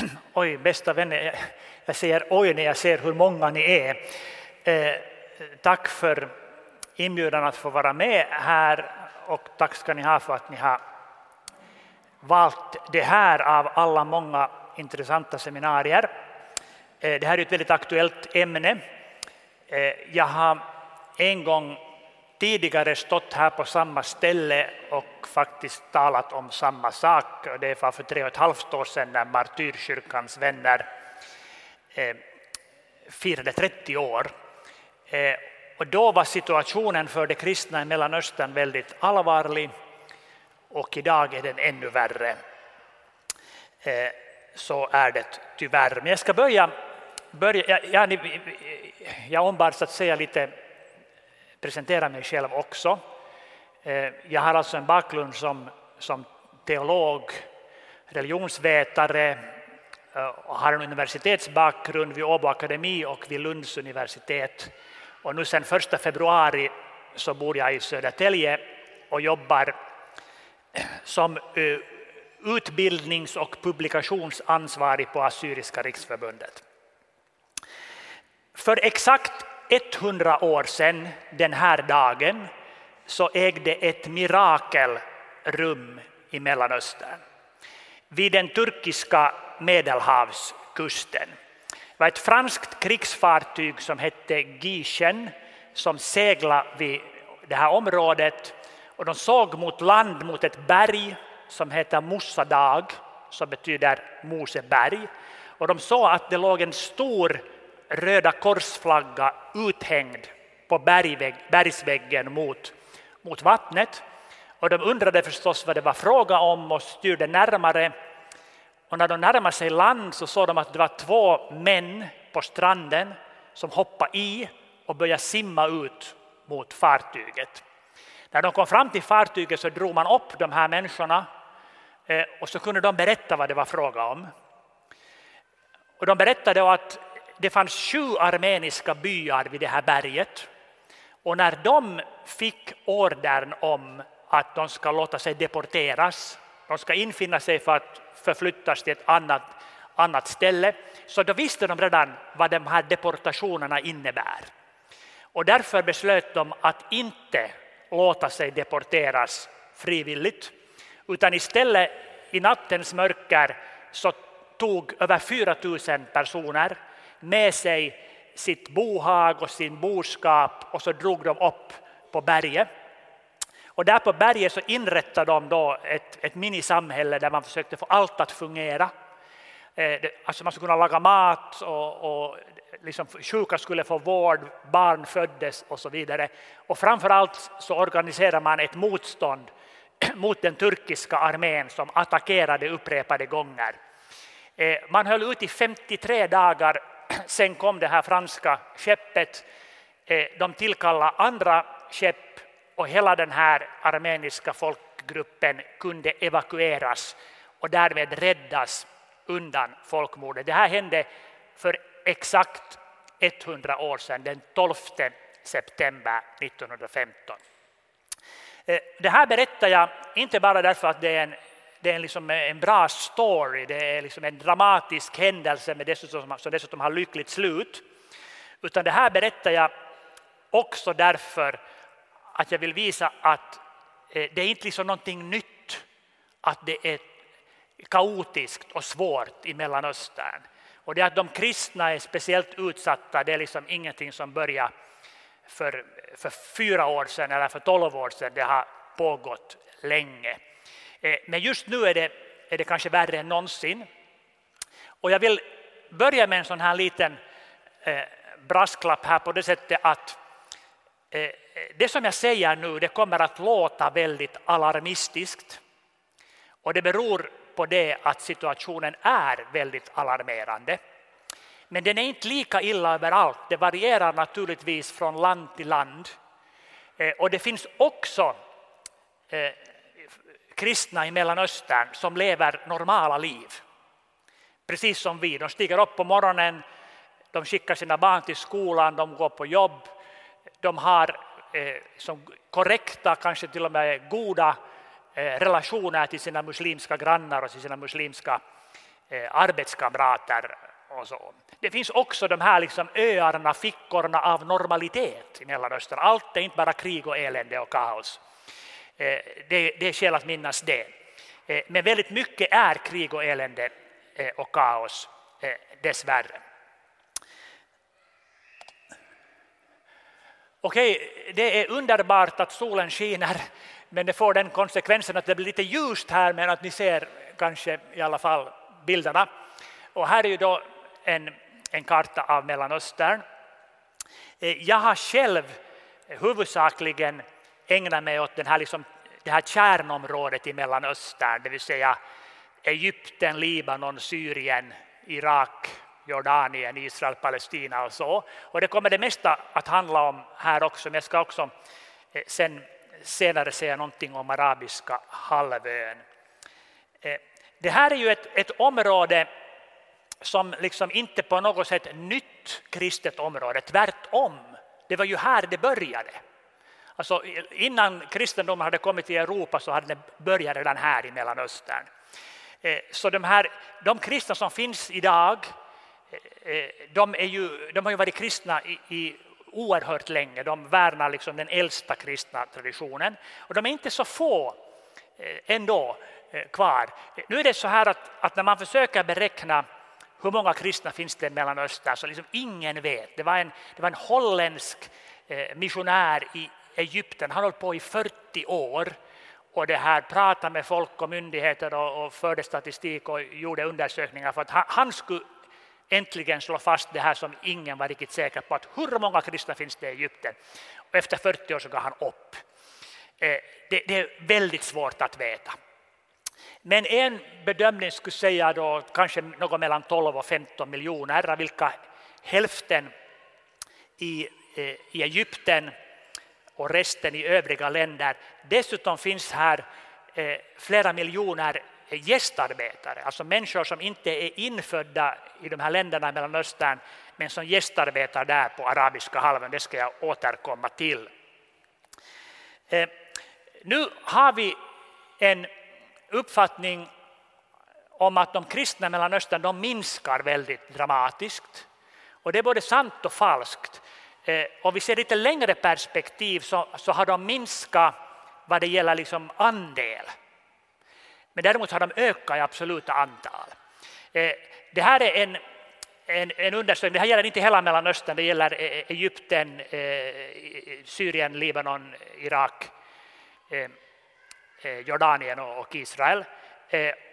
oj, bästa vänner, jag säger oj när jag ser hur många ni är. Eh, tack för inbjudan att få vara med här och tack ska ni ha för att ni har valt det här av alla många intressanta seminarier. Eh, det här är ett väldigt aktuellt ämne. Eh, jag har en gång tidigare stått här på samma ställe och faktiskt talat om samma sak. Det var för tre och ett halvt år sedan när Martyrkyrkans vänner eh, firade 30 år. Eh, och då var situationen för de kristna i Mellanöstern väldigt allvarlig och idag är den ännu värre. Eh, så är det tyvärr. Men jag ska börja, börja jag, jag ombads att säga lite presentera mig själv också. Eh, jag har alltså en bakgrund som, som teolog, religionsvetare eh, och har en universitetsbakgrund vid Åbo Akademi och vid Lunds universitet. Och nu sedan 1 februari så bor jag i Södertälje och jobbar eh, som utbildnings och publikationsansvarig på Assyriska riksförbundet. För exakt 100 år sedan den här dagen så ägde ett mirakel rum i Mellanöstern. Vid den turkiska medelhavskusten. Det var ett franskt krigsfartyg som hette Gischen som seglade vid det här området och de såg mot land mot ett berg som heter Mossadag som betyder Moseberg. Och de såg att det låg en stor röda korsflagga uthängd på bergvägg, bergsväggen mot, mot vattnet. Och de undrade förstås vad det var fråga om och styrde närmare. Och när de närmade sig land så såg de att det var två män på stranden som hoppade i och började simma ut mot fartyget. När de kom fram till fartyget så drog man upp de här människorna eh, och så kunde de berätta vad det var fråga om. Och de berättade att det fanns sju armeniska byar vid det här berget. Och när de fick ordern om att de ska låta sig deporteras, de ska infinna sig för att förflyttas till ett annat, annat ställe, så då visste de redan vad de här deportationerna innebär. Och därför beslöt de att inte låta sig deporteras frivilligt, utan istället i nattens mörker så tog över 4 000 personer med sig sitt bohag och sin boskap och så drog de upp på berget. Och där på berget så inrättade de då ett, ett minisamhälle där man försökte få allt att fungera. Eh, alltså man skulle kunna laga mat och, och liksom sjuka skulle få vård, barn föddes och så vidare. Och framför allt så organiserade man ett motstånd mot den turkiska armén som attackerade upprepade gånger. Eh, man höll ut i 53 dagar sen kom det här franska skeppet. Eh, de tillkallade andra skepp och hela den här armeniska folkgruppen kunde evakueras och därmed räddas undan folkmordet. Det här hände för exakt 100 år sedan, den 12 september 1915. Eh, det här berättar jag inte bara därför att det är en det är liksom en bra story, det är liksom en dramatisk händelse med dessutom, som dessutom har lyckligt slut. Utan det här berättar jag också därför att jag vill visa att eh, det är inte liksom någonting nytt att det är kaotiskt och svårt i Mellanöstern. Och det att de kristna är speciellt utsatta, det är liksom ingenting som började för, för fyra år sedan eller för tolv år sedan. Det har pågått länge. Eh, men just nu är det, är det kanske värre än någonsin. Och jag vill börja med en sån här liten eh, brasklapp här på det sättet att eh, det som jag säger nu det kommer att låta väldigt alarmistiskt. Och det beror på det att situationen är väldigt alarmerande. Men den är inte lika illa överallt. Det varierar naturligtvis från land till land. Och det finns också kristna i Mellanöstern som lever normala liv. Precis som vi. De stiger upp på morgonen, de skickar sina barn till skolan, de går på jobb. De har eh, som korrekta, kanske till och med goda eh, relationer till sina muslimska grannar och till sina muslimska eh, arbetskamrater och så. Det finns också de här liksom öarna, fickorna av normalitet i Mellanöstern. Allt är inte bara krig och elände och kaos. Eh, det, det är skäl att minnas det. Eh, men väldigt mycket är krig och elände eh, och kaos dessvärre. Okej, det är underbart att solen skiner, men det får den konsekvensen att det blir lite ljust här, men att ni ser kanske i alla fall bilderna. Och här är ju då en, en karta av Mellanöstern. Jag har själv huvudsakligen ägna mig åt den här, liksom, det här kärnområdet i Mellanöstern, det vill säga Egypten, Libanon, Syrien, Irak, Jordanien, Israel, Palestina och så. Och det kommer det mesta att handla om här också, men jag ska också eh, sen, senare säga någonting om arabiska halvön. Eh, det här är ju ett, ett område som liksom inte på något sätt nytt kristet område, tvärtom. Det var ju här det började. Alltså, innan kristendomen hade kommit till Europa så hade den börjat redan här i Mellanöstern. Eh, så de, här, de kristna som finns idag eh, eh, de, är ju, de har ju varit kristna i, i oerhört länge. De värnar liksom den äldsta kristna traditionen. Och de är inte så få ändå kvar. Nu är det så här att, att när man försöker beräkna hur många kristna finns det i Mellanöstern så liksom ingen vet. Det var en, det var en holländsk missionär i Egypten, han höll på i 40 år och det här pratade med folk och myndigheter och, och förde statistik och gjorde undersökningar för att han, han skulle äntligen slå fast det här som ingen var riktigt säker på, att hur många kristna finns det i Egypten? Och efter 40 år så gav han upp. Eh, det, det är väldigt svårt att veta. Men en bedömning skulle säga då kanske något mellan 12 och 15 miljoner, av vilka hälften i, eh, i Egypten och resten i övriga länder. Dessutom finns här eh, flera miljoner eh, gästarbetare, alltså människor som inte är infödda i de här länderna i Mellanöstern men som gästarbetar där på arabiska halvön. Det ska jag återkomma till. Eh, nu har vi en uppfattning om att de kristna i Mellanöstern de minskar väldigt dramatiskt. Och det är både sant och falskt. Eh, Om vi ser lite längre perspektiv så, så har de minskat vad det gäller liksom andel. Men däremot har de ökat i absoluta antal. Eh, det här är en, en, en undersökning, det här gäller inte hela Mellanöstern, det gäller eh, Egypten, Syrien, Libanon, Irak, Jordanien och Israel.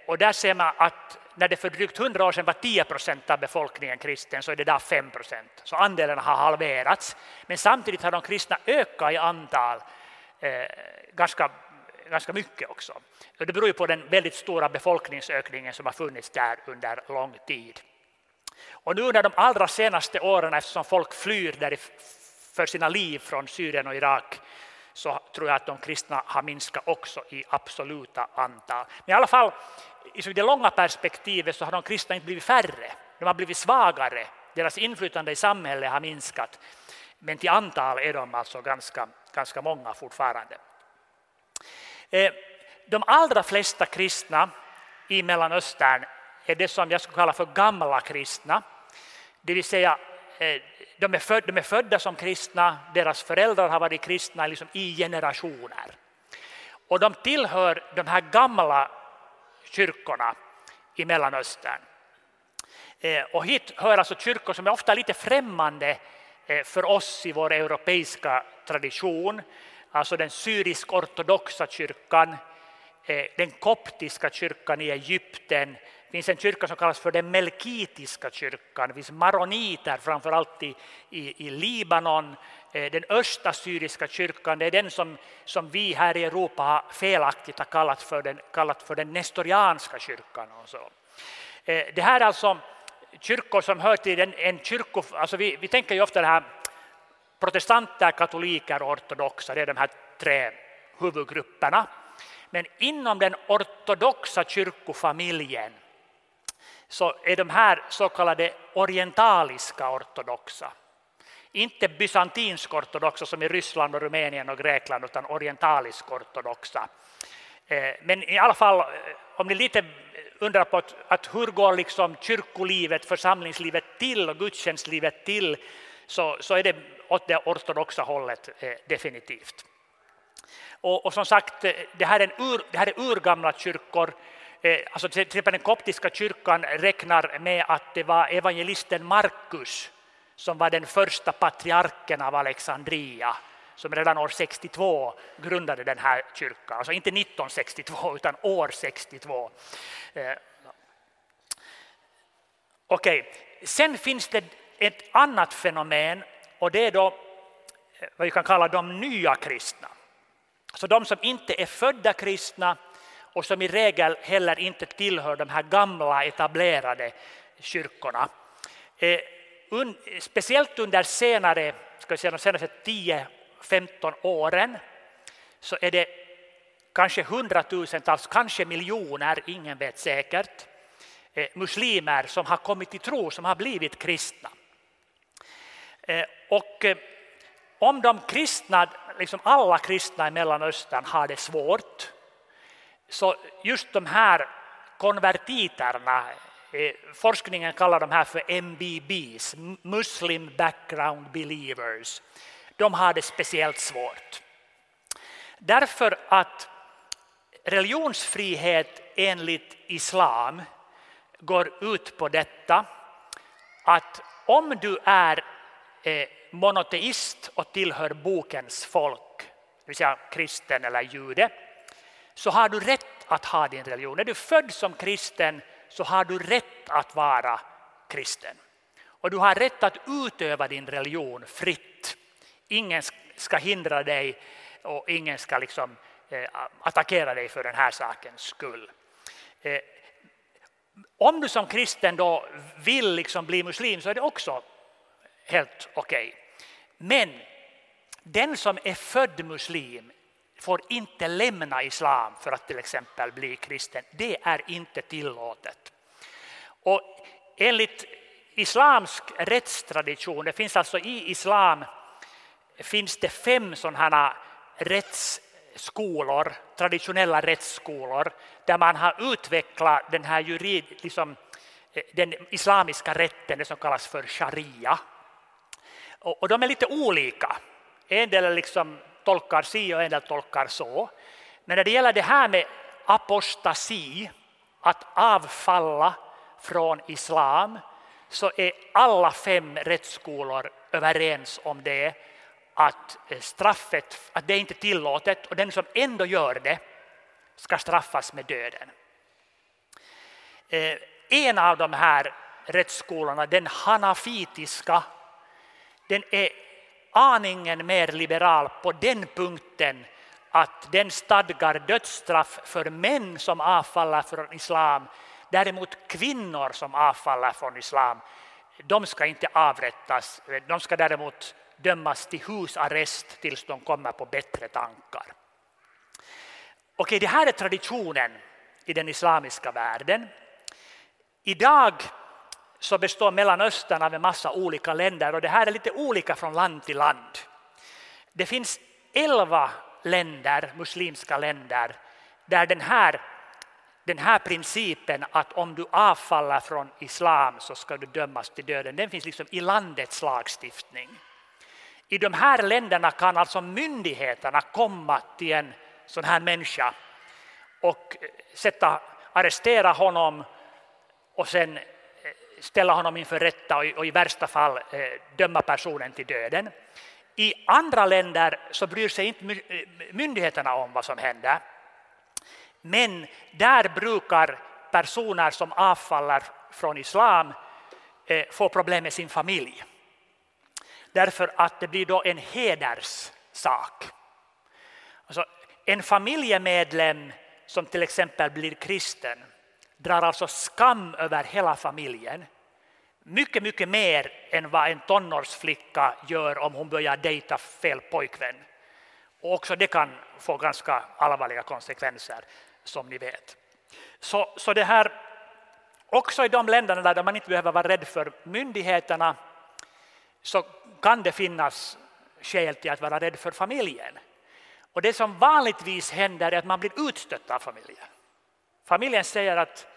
Och där ser man att när det för drygt hundra år sedan var 10 procent av befolkningen kristen så är det idag 5 procent. Så andelen har halverats. Men samtidigt har de kristna ökat i antal eh, ganska ganska mycket också. Det beror på den väldigt stora befolkningsökningen som har funnits där under lång tid. Och nu under de allra senaste åren, eftersom folk flyr för sina liv från Syrien och Irak, så tror jag att de kristna har minskat också i absoluta antal. Men i alla fall, i det långa perspektivet så har de kristna inte blivit färre, de har blivit svagare. Deras inflytande i samhället har minskat. Men till antal är de alltså ganska, ganska många fortfarande. Eh, de allra flesta kristna i Mellanöstern är det som jag skulle kalla för gamla kristna. Det vill säga, Eh, de är, födda, de är födda som kristna, deras föräldrar har varit kristna liksom i generationer. Och de tillhör de här gamla kyrkorna i Mellanöstern. Eh, och hit hör alltså kyrkor som är ofta lite främmande eh, för oss i vår europeiska tradition alltså den syrisk-ortodoxa kyrkan, den koptiska kyrkan i Egypten. Det finns en kyrka som kallas för den melkitiska kyrkan. Det finns maroniter framförallt i, i, i Libanon. Eh, den östra syriska kyrkan det är den som, som vi här i Europa felaktigt har kallat för den, kallat för den nestorianska kyrkan. Och så. Eh, det här är alltså kyrkor som hör till en, en kyrko... Alltså vi, vi tänker ju ofta det här protestanter, katoliker och ortodoxa, det är de här tre huvudgrupperna. Men inom den ortodoxa kyrkofamiljen så är de här så kallade orientaliska ortodoxa. Inte bysantinsk ortodoxa som i Ryssland, och Rumänien och Grekland utan orientalisk ortodoxa. Eh, men i alla fall, eh, om ni lite undrar på att, att hur går liksom kyrkolivet, församlingslivet till och gudstjänstlivet till så, så är det åt det ortodoxa hållet eh, definitivt. Och, och, som sagt, eh, det här är, en ur, det här är urgamla kyrkor. Eh, alltså till exempel den koptiska kyrkan räknar med att det var evangelisten Markus som var den första patriarken av Alexandria som redan år 62 grundade den här kyrkan. Alltså inte 1962 utan år 62. Eh, okej, okay. sen finns det ett annat fenomen och det är då eh, vad vi kan kalla de nya kristna. Så de som inte är födda kristna och som i regel heller inte tillhör de här gamla etablerade kyrkorna. Eh, speciellt under senare, ska säga, de senaste 10-15 åren så är det kanske hundratusentals, kanske miljoner, ingen vet säkert, eh, muslimer som har kommit till tro, som har blivit kristna. Eh, och eh, om de kristna, liksom alla kristna i Mellanöstern har det svårt, så just de här konvertiterna, eh, forskningen kallar de här för MBBs, Muslim Background Believers, de har det speciellt svårt. Därför att religionsfrihet enligt islam går ut på detta att om du är eh, monoteist och tillhör bokens folk, det vill säga kristen eller jude, så har du rätt att ha din religion. Är du född som kristen så har du rätt att vara kristen. Och du har rätt att utöva din religion fritt. Ingen ska hindra dig och ingen ska liksom, eh, attackera dig för den här sakens skull. Eh, om du som kristen då vill liksom bli muslim så är det också helt okej. Okay. Men den som är född muslim får inte lämna islam för att till exempel bli kristen. Det är inte tillåtet. Och enligt islamsk rättstradition, det finns alltså i islam finns det fem sådana rättsskolor, traditionella rättsskolor där man har utvecklat den här jurid, liksom, eh, den islamiska rätten, det som kallas för sharia. Och, och de är lite olika. En del liksom tolkar si och en del tolkar så. Men när det gäller det här med apostasi, att avfalla från islam, så är alla fem rättsskolor överens om det att eh, straffet att det är inte tillåtet och den som ändå gör det ska straffas med döden. Eh, en av de här rättsskolorna, den hanafitiska, den är aningen mer liberal på den punkten att den stadgar dödsstraff för män som avfaller från islam. Däremot kvinnor som avfaller från islam, de ska inte avrättas. De ska däremot dömas till husarrest tills de kommer på bättre tankar. Okej, det här är traditionen i den islamiska världen. Idag så består Mellanöstern av en massa olika länder och det här är lite olika från land till land. Det finns elva länder, muslimska länder, där den här, den här principen att om du avfaller från islam så ska du dömas till döden, den finns liksom i landets lagstiftning. I de här länderna kan alltså myndigheterna komma till en sån här människa och sätta, arrestera honom och sen ställa honom inför rätta och i, och i värsta fall eh, döma personen till döden. I andra länder så bryr sig inte eh, myndigheterna om vad som händer. Men där brukar personer som avfaller från islam eh, få problem med sin familj. Därför att det blir då en hederssak. Alltså, en familjemedlem som till exempel blir kristen drar alltså skam över hela familjen. Mycket, mycket mer än vad en tonårsflicka gör om hon börjar dejta fel pojkvän. Och också det kan få ganska allvarliga konsekvenser, som ni vet. Så, så det här, också i de länderna där man inte behöver vara rädd för myndigheterna så kan det finnas skäl till att vara rädd för familjen. Och det som vanligtvis händer är att man blir utstött av familjen. Familjen säger att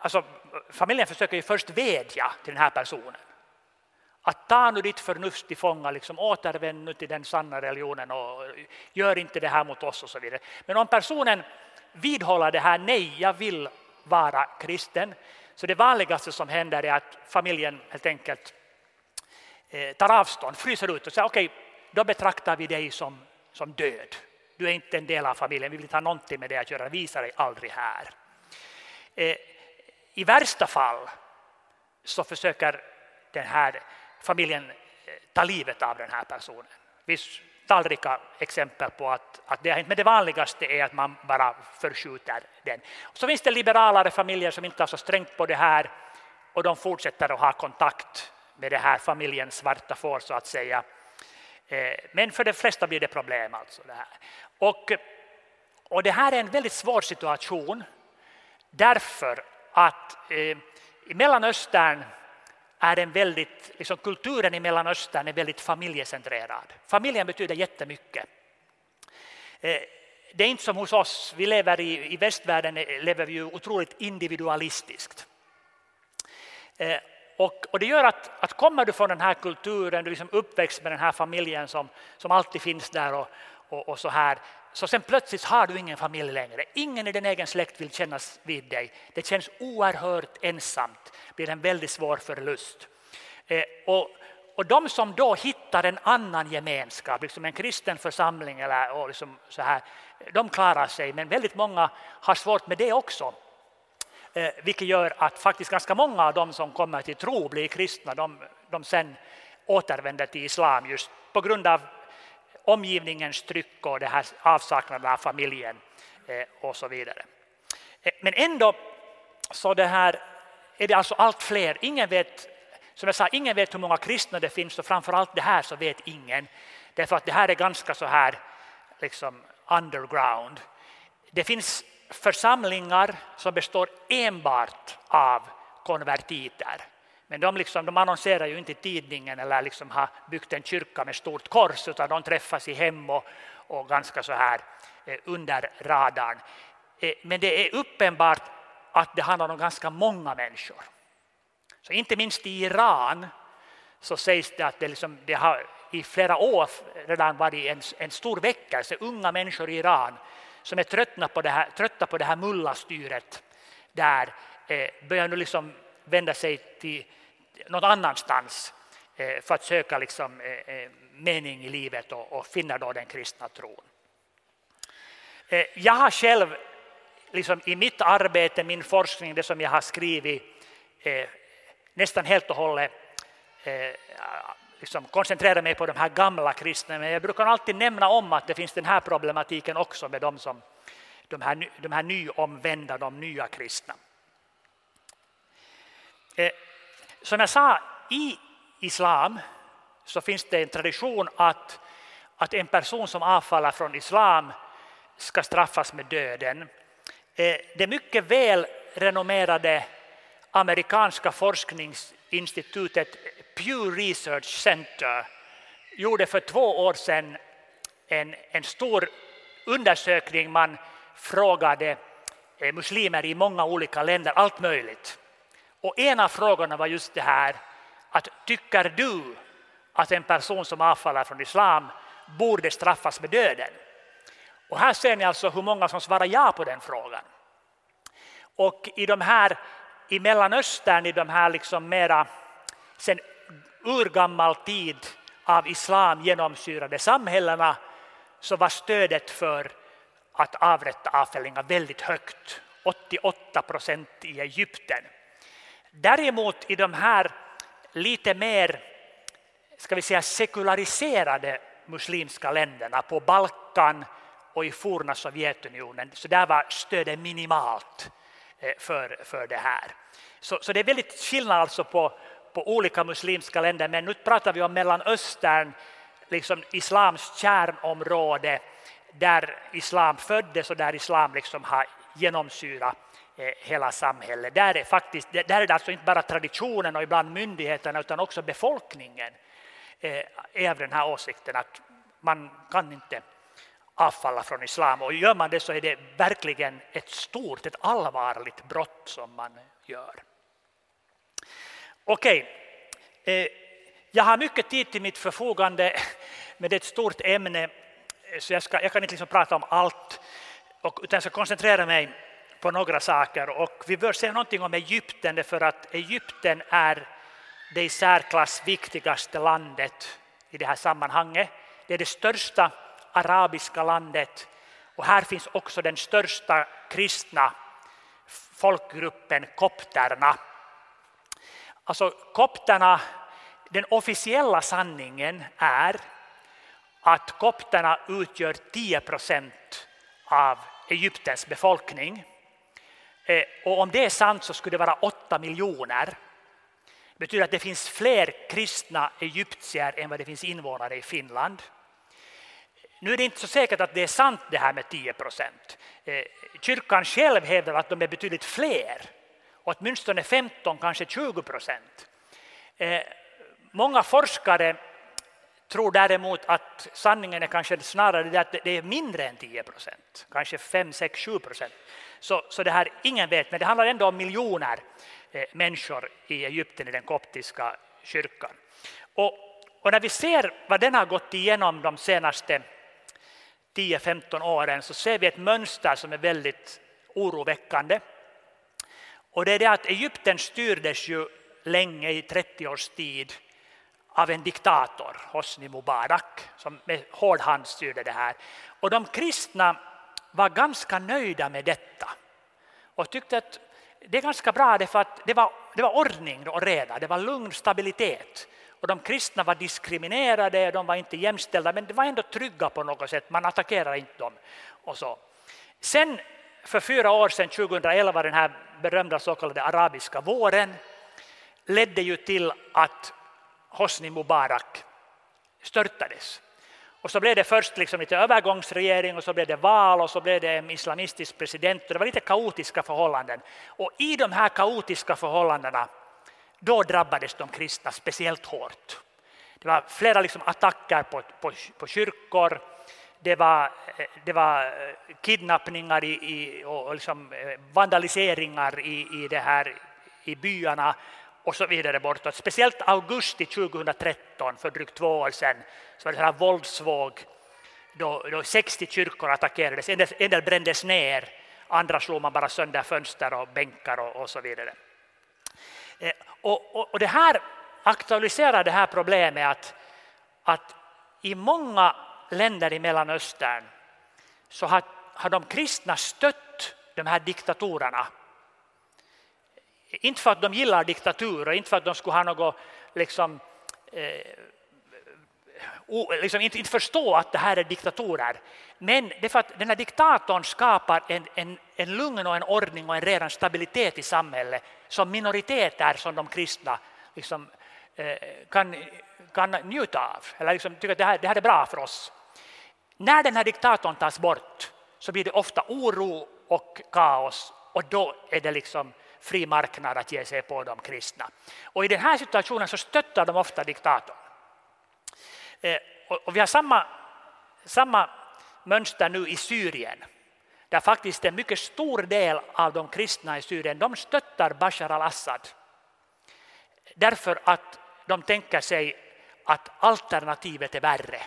alltså, familjen försöker ju först vädja till den här personen. Att ta nu ditt förnuft till fånga, liksom, återvänd nu till den sanna religionen och gör inte det här mot oss och så vidare. Men om personen vidhåller det här, nej, jag vill vara kristen. Så det vanligaste som händer är att familjen helt enkelt eh, tar avstånd, fryser ut och säger okej, okay, då betraktar vi dig som, som död. Du är inte en del av familjen, vi vill inte ha någonting med det att göra, visa dig aldrig här. Eh, i värsta fall så försöker den här familjen eh, ta livet av den här personen. Det finns talrika exempel på att, att det har hänt, men det vanligaste är att man bara förskjuter den. Och så finns det liberalare familjer som inte har så strängt på det här och de fortsätter att ha kontakt med det här familjens svarta får så att säga. Eh, men för de flesta blir det problem. Alltså det här. Och, och det här är en väldigt svår situation därför att eh, i Mellanöstern är den väldigt, liksom kulturen i Mellanöstern är väldigt familjecentrerad. Familjen betyder jättemycket. Eh, det är inte som hos oss, vi lever i, i västvärlden eh, lever vi ju otroligt individualistiskt. Och, och, det gör att, att kommer du från den här kulturen, du är liksom uppväxt med den här familjen som, som alltid finns där och, och, och så här, så sen plötsligt har du ingen familj längre. Ingen i din egen släkt vill kännas vid dig. Det känns oerhört ensamt. Det blir en väldigt svår förlust. Eh, och, och de som då hittar en annan gemenskap, liksom en kristen församling eller och liksom så här, de klarar sig. Men väldigt många har svårt med det också. Eh, vilket gör att faktiskt ganska många av de som kommer till tro blir kristna, de, de sen återvänder till islam just på grund av omgivningens tryck och det här avsaknaden av familjen eh, och så vidare. Eh, men ändå så det här är det alltså allt fler. Ingen vet, som jag sa, ingen vet hur många kristna det finns och framför allt det här så vet ingen. Därför att det här är ganska så här liksom underground. Det finns församlingar som består enbart av konvertiter. Men de, liksom, de annonserar ju inte i tidningen eller liksom har byggt en kyrka med stort kors utan de träffas i hem och, och ganska så här eh, under radarn. Eh, men det är uppenbart att det handlar om ganska många människor. Så inte minst i Iran så sägs det att det, liksom, det har i flera år redan varit en, en stor väckelse, unga människor i Iran som är trötta på det här, trötta på det här mullastyret där eh, börjar nu liksom vända sig till någon annanstans eh, för att söka liksom, eh, eh, mening i livet och finna då den kristna tron. Jag har själv liksom i mitt arbete, min forskning, det som jag har skrivit nästan helt och hållet liksom koncentrerat mig på de här gamla kristna, men jag brukar alltid nämna om att det finns den här problematiken också med de, som, de, här, de här nyomvända, de nya kristna. Som jag sa, i islam så finns det en tradition att, att en person som avfaller från islam ska straffas med döden. Eh, det mycket väl renommerade amerikanska forskningsinstitutet Pew Research Center gjorde för två år sedan en, en stor undersökning. Man frågade eh, muslimer i många olika länder allt möjligt. Och en av frågorna var just det här att tycker du att en person som avfaller från islam borde straffas med döden? Och här ser ni alltså hur många som svarar ja på den frågan. Och i de här i Mellanöstern, i de här liksom mera sen urgammal tid av islam genomsyrade samhällena så var stödet för att avrätta avfällingar väldigt högt. 88 procent i Egypten. Däremot i de här lite mer ska vi säga, sekulariserade muslimska länderna på Balkan och i forna Sovjetunionen, så där var stödet minimalt eh, för, för det här. Så, så det är väldigt skillnad alltså på, på olika muslimska länder, men nu pratar vi om Mellanöstern, liksom islams kärnområde, där islam föddes och där islam liksom har genomsyrat Eh, hela samhället. Där är, faktiskt, där är det alltså inte bara traditionen och ibland myndigheterna utan också befolkningen eh, är av den här åsikten att man kan inte avfalla från islam. Och gör man det så är det verkligen ett stort, ett allvarligt brott som man gör. Okej, eh, jag har mycket tid till mitt förfogande, men det är ett stort ämne så jag, ska, jag kan inte liksom prata om allt, utan jag ska koncentrera mig på några saker. Och vi bör säga någonting om Egypten, för att Egypten är det i särklass viktigaste landet i det här sammanhanget. Det är det största arabiska landet och här finns också den största kristna folkgruppen kopterna. Alltså kopterna, den officiella sanningen är att kopterna utgör 10 procent av Egyptens befolkning. Eh, och om det är sant så skulle det vara 8 miljoner. Det betyder att det finns fler kristna egyptier än vad det finns invånare i Finland. Nu är det inte så säkert att det är sant det här med 10 procent. Eh, kyrkan själv hävdar att de är betydligt fler, och åtminstone 15, kanske 20 procent. Eh, många forskare tror däremot att sanningen är kanske snarare att det är mindre än 10 procent, kanske 5, 6, 7 procent. Så, så det här, ingen vet, men det handlar ändå om miljoner eh, människor i Egypten i den koptiska kyrkan. Och, och när vi ser vad den har gått igenom de senaste 10-15 åren så ser vi ett mönster som är väldigt oroväckande. Och det är det att Egypten styrdes ju länge i 30 års tid av en diktator, Hosni Mubarak, som med hård hand styrde det här. Och de kristna var ganska nöjda med detta och tyckte att det är ganska bra för att det var, det var ordning och reda, det var lugn stabilitet. Och de kristna var diskriminerade, de var inte jämställda, men de var ändå trygga på något sätt, man attackerade inte dem. Och så. Sen för fyra år sedan, 2011, den här berömda så kallade arabiska våren, ledde ju till att Hosni Mubarak störtades. Och så blev det först liksom lite övergångsregering och så blev det val och så blev det en islamistisk president. Det var lite kaotiska förhållanden. Och i de här kaotiska förhållandena då drabbades de kristna speciellt hårt. Det var flera liksom attacker på, på, på kyrkor. Det var, eh, det var eh, kidnappningar i, i, och liksom eh, vandaliseringar i, i, det här, i byarna och så vidare bortåt. Speciellt augusti 2013, för drygt två år sedan, så var det en våldsvåg då, då 60 kyrkor attackerades. En del, en del brändes ner, andra slog man bara sönder fönster och bänkar och, och så vidare. Eh, och, och, och, det här aktualiserar det här problemet att, att i många länder i Mellanöstern så har, har de kristna stött de här diktatorerna inte för att de gillar diktaturer, inte för att de skulle ha något liksom, eh, liksom inte, inte förstå att det här är diktatorer. Men det är för att den här diktatorn skapar en, en, en lugn och en ordning och en redan stabilitet i samhället som minoriteter som de kristna liksom, eh, kan, kan njuta av. Eller liksom tycker att det här, det här är bra för oss. När den här diktatorn tas bort så blir det ofta oro och kaos och då är det liksom fri marknad att ge sig på de kristna. Och I den här situationen så stöttar de ofta diktatorn. Eh, och vi har samma, samma mönster nu i Syrien där faktiskt en mycket stor del av de kristna i Syrien de stöttar Bashar al-Assad därför att de tänker sig att alternativet är värre.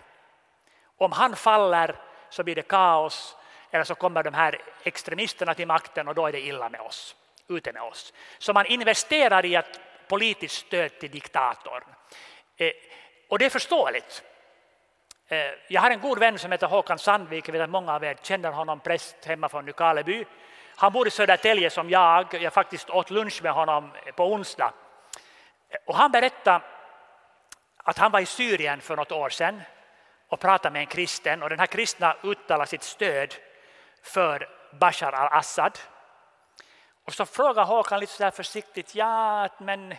Om han faller så blir det kaos eller så kommer de här extremisterna till makten och då är det illa med oss ute med oss. Så man investerar i att politiskt stöd till diktatorn. Eh, och det är förståeligt. Eh, jag har en god vän som heter Håkan Sandvik, jag vet att många av er känner honom, präst hemma från Nykarleby. Han bor i Södertälje som jag, jag faktiskt åt lunch med honom på onsdag. Eh, och han berättade att han var i Syrien för något år sedan och pratade med en kristen och den här kristna uttalade sitt stöd för Bashar al-Assad och så frågar Håkan lite så försiktigt, ja, men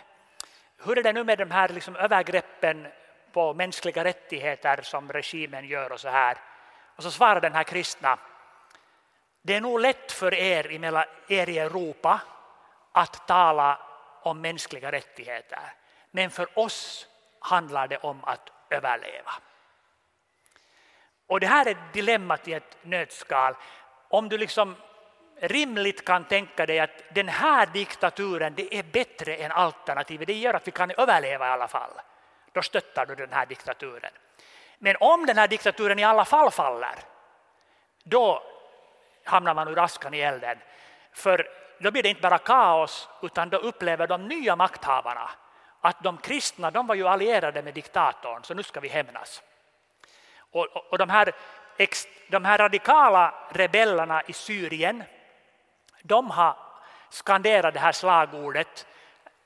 hur är det nu med de här liksom övergreppen på mänskliga rättigheter som regimen gör och så här. Och så svarar den här kristna, det är nog lätt för er i, er i Europa att tala om mänskliga rättigheter. Men för oss handlar det om att överleva. Och det här är dilemmat i ett nötskal. Om du liksom rimligt kan tänka dig att den här diktaturen det är bättre än alternativet, det gör att vi kan överleva i alla fall, då stöttar du den här diktaturen. Men om den här diktaturen i alla fall faller, då hamnar man ur askan i elden. För då blir det inte bara kaos, utan då upplever de nya makthavarna att de kristna de var ju allierade med diktatorn, så nu ska vi hämnas. Och, och, och de, här, de här radikala rebellerna i Syrien, de har skanderat det här slagordet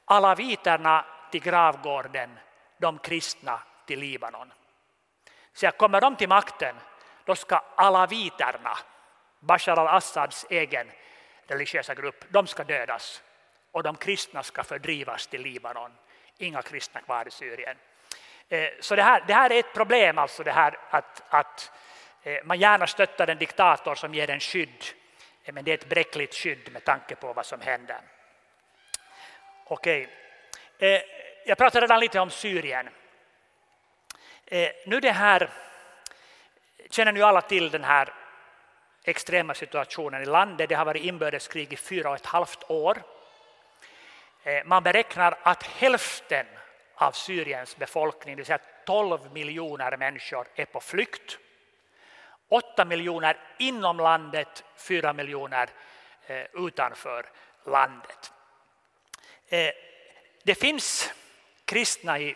alaviterna till gravgården, de kristna till Libanon. Så kommer de till makten, då ska alaviterna, Bashar al-Assads egen religiösa grupp, de ska dödas och de kristna ska fördrivas till Libanon. Inga kristna kvar i Syrien. Eh, så det här, det här är ett problem, alltså det här att, att eh, man gärna stöttar en diktator som ger en skydd, men det är ett bräckligt skydd med tanke på vad som händer. Okej, eh, jag pratade redan lite om Syrien. Eh, nu det här, känner ju alla till den här extrema situationen i landet. Det har varit inbördeskrig i fyra och ett halvt år. Eh, man beräknar att hälften av Syriens befolkning, det vill säga 12 miljoner människor, är på flykt. 8 miljoner inom landet, 4 miljoner eh, utanför landet. Eh, det finns kristna i,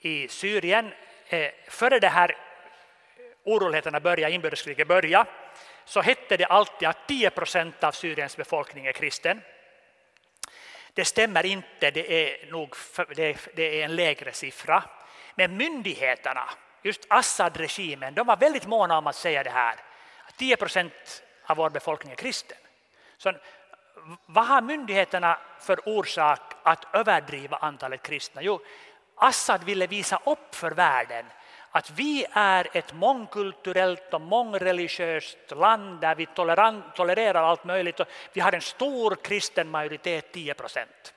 i Syrien. Eh, före det här oroligheterna började, inbördeskriget började, så hette det alltid att 10 procent av Syriens befolkning är kristen. Det stämmer inte, det är, nog, det är en lägre siffra. Men myndigheterna, just Assad-regimen, de var väldigt måna om att säga det här. 10 procent av vår befolkning är kristen. Så vad har myndigheterna för orsak att överdriva antalet kristna? Jo, Assad ville visa upp för världen att vi är ett mångkulturellt och mångreligiöst land där vi tolererar allt möjligt. Vi har en stor kristen majoritet, 10 procent.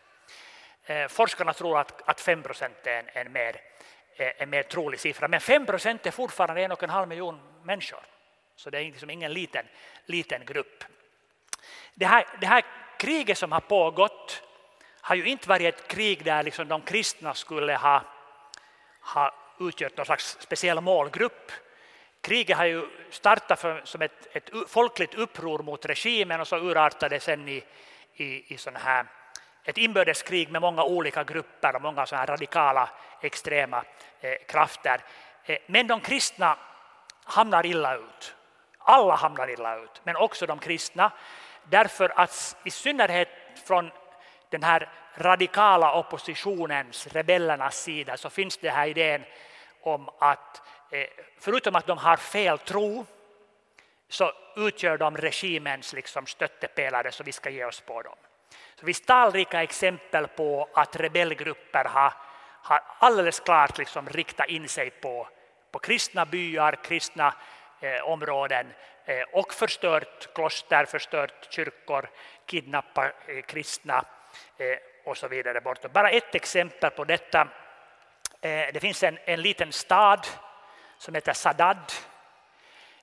Eh, forskarna tror att, att 5 procent är en, en, mer, en mer trolig siffra, men 5 procent är fortfarande en och en halv miljon människor. Så det är liksom ingen liten, liten grupp. Det här, det här kriget som har pågått har ju inte varit ett krig där liksom de kristna skulle ha, ha utgjort någon slags speciell målgrupp. Kriget har ju startat för, som ett, ett folkligt uppror mot regimen och så urartade det sen i, i, i sån här, ett inbördeskrig med många olika grupper och många här radikala extrema eh, krafter. Eh, men de kristna hamnar illa ut. Alla hamnar illa ut, men också de kristna. Därför att i synnerhet från den här radikala oppositionens, rebellernas sida så finns det här idén om att eh, förutom att de har fel tro så utgör de regimens liksom stöttepelare så vi ska ge oss på dem. Så finns talrika exempel på att rebellgrupper har, har alldeles klart liksom riktat in sig på, på kristna byar, kristna eh, områden eh, och förstört kloster, förstört kyrkor, kidnappat eh, kristna eh, och så vidare. Bort. Bara ett exempel på detta Eh, det finns en, en liten stad som heter Sadad,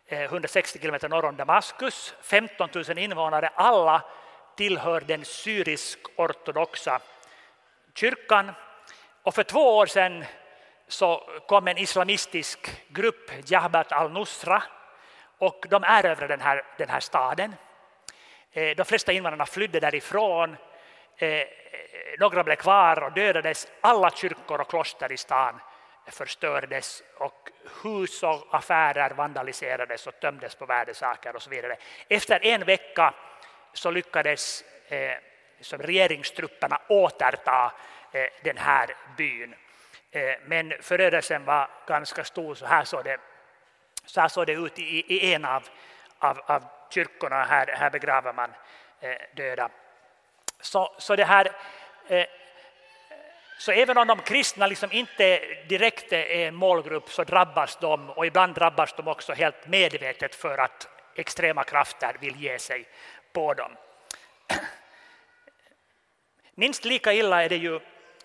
160 eh, kilometer norr om Damaskus, 15 000 invånare, alla tillhör den syrisk-ortodoxa kyrkan. Och för två år sedan så kom en islamistisk grupp, Jabhat al-Nusra, och de erövrade den här, den här staden. Eh, de flesta invandrarna flydde därifrån eh, några blev kvar och dödades. Alla kyrkor och kloster i stan förstördes och hus och affärer vandaliserades och tömdes på värdesaker och så vidare. Efter en vecka så lyckades eh, som regeringstrupperna återta eh, den här byn. Eh, men förödelsen var ganska stor, så här såg det, så här såg det ut i, i en av, av, av kyrkorna. Här, här begraver man eh, döda. Så, så det här Eh, så även om de kristna liksom inte direkt är en målgrupp så drabbas de och ibland drabbas de också helt medvetet för att extrema krafter vill ge sig på dem. Minst lika illa är det ju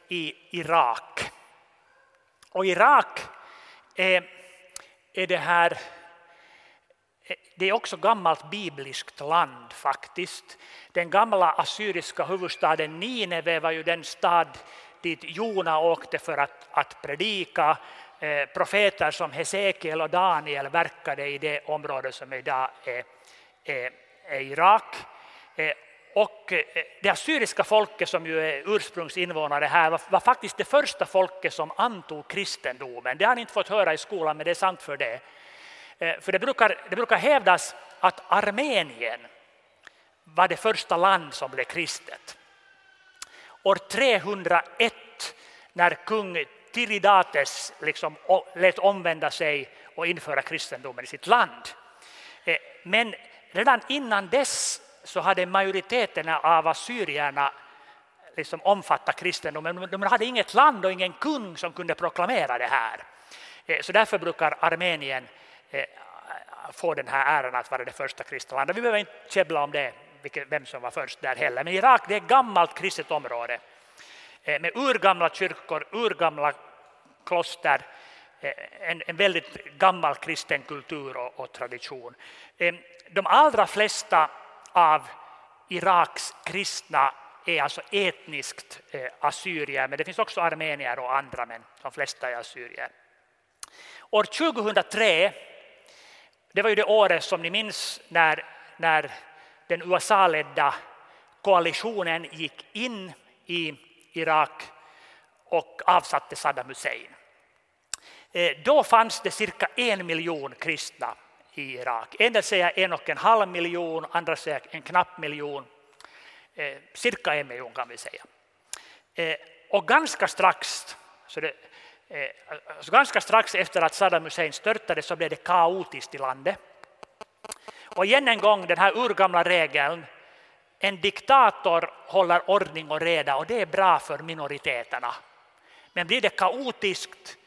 i Irak. Och Irak är, är det här det är också gammalt bibliskt land faktiskt. Den gamla assyriska huvudstaden Nineve var ju den stad dit Jona åkte för att, att predika. Eh, profeter som Hesekiel och Daniel verkade i det område som idag är, är, är Irak. Eh, och eh, det assyriska folket som ju är ursprungsinvånare här var, var, faktiskt det första folket som antog kristendomen. Det har ni inte fått höra i skolan men det är sant för det. Eh, för det brukar, det brukar hävdas att Armenien var det första land som blev kristet. År 301 när kung Tiridates liksom lät omvända sig och införa kristendomen i sitt land. Men redan innan dess så hade majoriteten av assyrierna liksom omfattat kristendomen. De hade inget land och ingen kung som kunde proklamera det här. Eh, så därför brukar Armenien eh, få den här äran att vara det första kristna landet. Vi behöver inte käbbla om det, vem som var först där heller. Men Irak det är ett gammalt kristet område eh, med urgamla kyrkor, urgamla kloster, Eh, en, en väldigt gammal kristen kultur och, och tradition. Ehm, de allra flesta av Iraks kristna är alltså etniskt eh, assyrier, men det finns också armenier och andra, men de flesta är assyrier. År 2003, det var ju det året som ni minns när, när den USA-ledda koalitionen gick in i Irak och avsatte Saddam Hussein. Eh, då fanns det cirka en miljon kristna i Irak. En del säger en och en halv miljon, andra säger en knapp miljon. Eh, cirka en miljon kan vi säga. Eh, och ganska strax, så det, så ganska strax efter att Saddam Hussein störtade så blev det kaotiskt i landet. Och igen en gång den här urgamla regeln, en diktator håller ordning och reda och det är bra för minoriteterna. Men blir det kaotiskt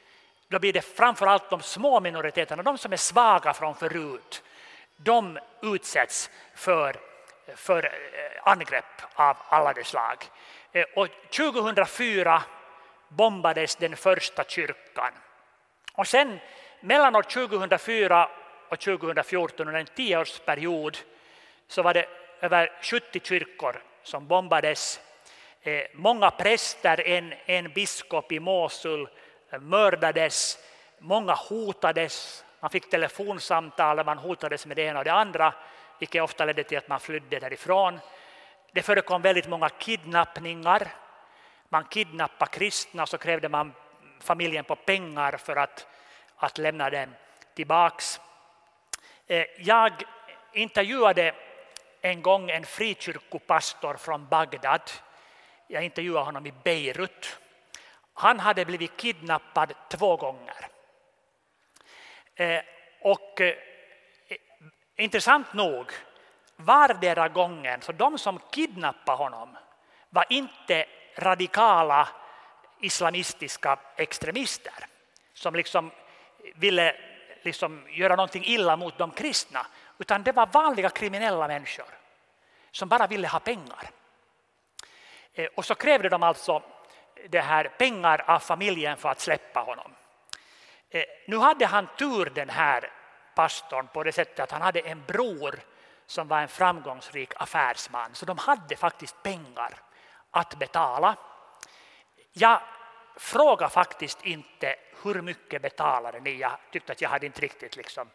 då blir det framförallt de små minoriteterna, de som är svaga från förut, de utsätts för, för eh, angrepp av alla de slag. Eh, och 2004 bombades den första kyrkan. Och sen mellan år 2004 och 2014, under en tioårsperiod, så var det över 70 kyrkor som bombades. Eh, många präster, en, en biskop i Mosul mördades, många hotades, man fick telefonsamtal och man hotades med det ena och det andra, vilket ofta ledde till att man flydde därifrån. Det förekom väldigt många kidnappningar. Man kidnappade kristna och så krävde man familjen på pengar för att, att lämna dem tillbaks. Eh, jag intervjuade en gång en frikyrkopastor från Bagdad. Jag intervjuade honom i Beirut. Han hade blivit kidnappad två gånger. Eh, och eh, intressant nog, vardera gången, så de som kidnappade honom var inte radikala islamistiska extremister som liksom ville liksom göra någonting illa mot de kristna, utan det var vanliga kriminella människor som bara ville ha pengar. Eh, och så krävde de alltså det här pengar av familjen för att släppa honom. Eh, nu hade han tur den här pastorn på det sättet att han hade en bror som var en framgångsrik affärsman. Så de hade faktiskt pengar att betala. Jag frågade faktiskt inte hur mycket betalade ni. Jag tyckte att jag hade inte riktigt liksom,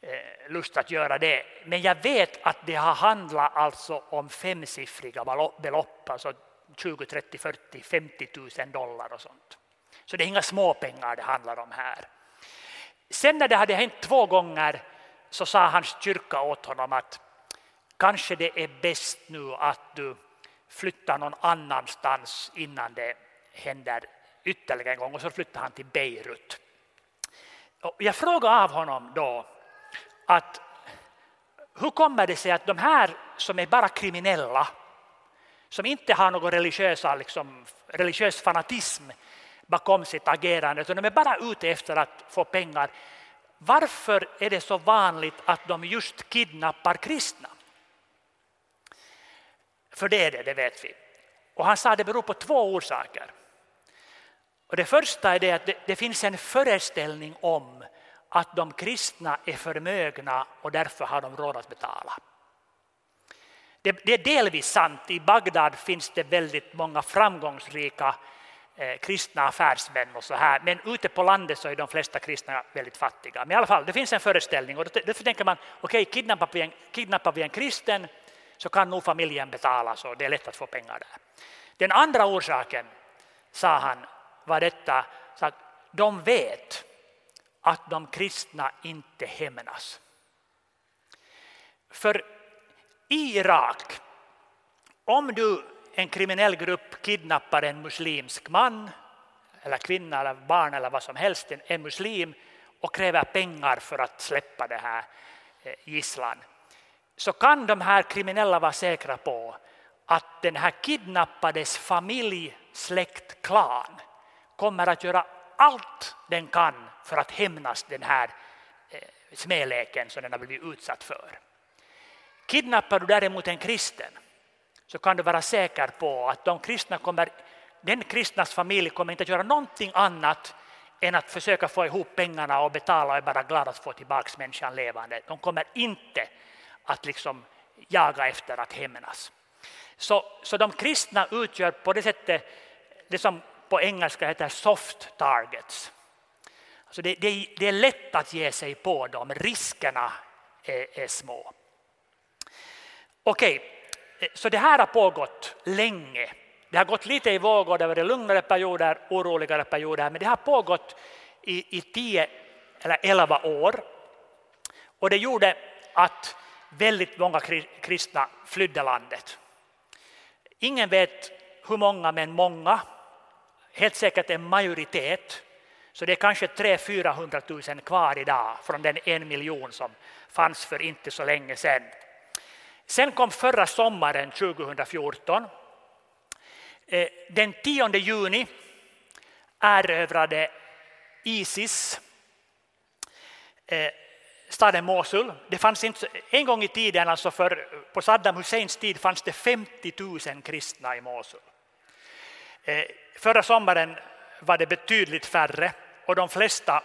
eh, lust att göra det. Men jag vet att det har handlat alltså om femsiffriga belopp, alltså 20, 30, 40, 50 000 dollar och sånt. Så det är inga småpengar det handlar om här. Sen när det hade hänt två gånger så sa hans kyrka åt honom att kanske det är bäst nu att du flyttar någon annanstans innan det händer ytterligare en gång och så flyttade han till Beirut. Och jag frågade av honom då att hur kommer det sig att de här som är bara kriminella som inte har någon religiösa, liksom, religiös fanatism bakom sitt agerande, utan de är bara ute efter att få pengar. Varför är det så vanligt att de just kidnappar kristna? För det är det, det vet vi. Och han sa att det beror på två orsaker. Och det första är det att det, det finns en föreställning om att de kristna är förmögna och därför har de råd att betala. Det, det är delvis sant. I Bagdad finns det väldigt många framgångsrika eh, kristna affärsmän och så här. Men ute på landet så är de flesta kristna väldigt fattiga. Men i alla fall, det finns en föreställning och därför tänker man okej, okay, kidnappar, vi en, kidnappar vi en kristen så kan nog familjen betala så det är lätt att få pengar där. Den andra orsaken, sa han, var detta så att de vet att de kristna inte hämnas. För i Irak, om du en kriminell grupp kidnappar en muslimsk man eller kvinna eller barn eller vad som helst, en muslim och kräver pengar för att släppa det här eh, gisslan så kan de här kriminella vara säkra på att den här kidnappades familj, släkt, klan kommer att göra allt den kan för att hämnas den här eh, smäleken som den har blivit utsatt för. Kidnappar du däremot en kristen så kan du vara säker på att de kristna kommer, den kristnas familj kommer inte att göra någonting annat än att försöka få ihop pengarna och betala och är bara glada att få tillbaka människan levande. De kommer inte att liksom jaga efter att hämnas. Så, så de kristna utgör på det sättet det som på engelska heter soft targets. Alltså det, det, det är lätt att ge sig på dem, riskerna är, är små. Okej, så det här har pågått länge. Det har gått lite i vågor, det har varit lugnare perioder, oroligare perioder, men det har pågått i, i tio eller 11 år. Och det gjorde att väldigt många kristna flydde landet. Ingen vet hur många, men många. Helt säkert en majoritet. Så det är kanske 300 000 kvar idag från den en miljon som fanns för inte så länge sedan. Sen kom förra sommaren 2014. Eh, den 10 juni erövrade Isis eh, staden Mosul. Det fanns inte, en gång i tiden, alltså för, på Saddam Husseins tid, fanns det 50 000 kristna i Mosul. Eh, förra sommaren var det betydligt färre och de flesta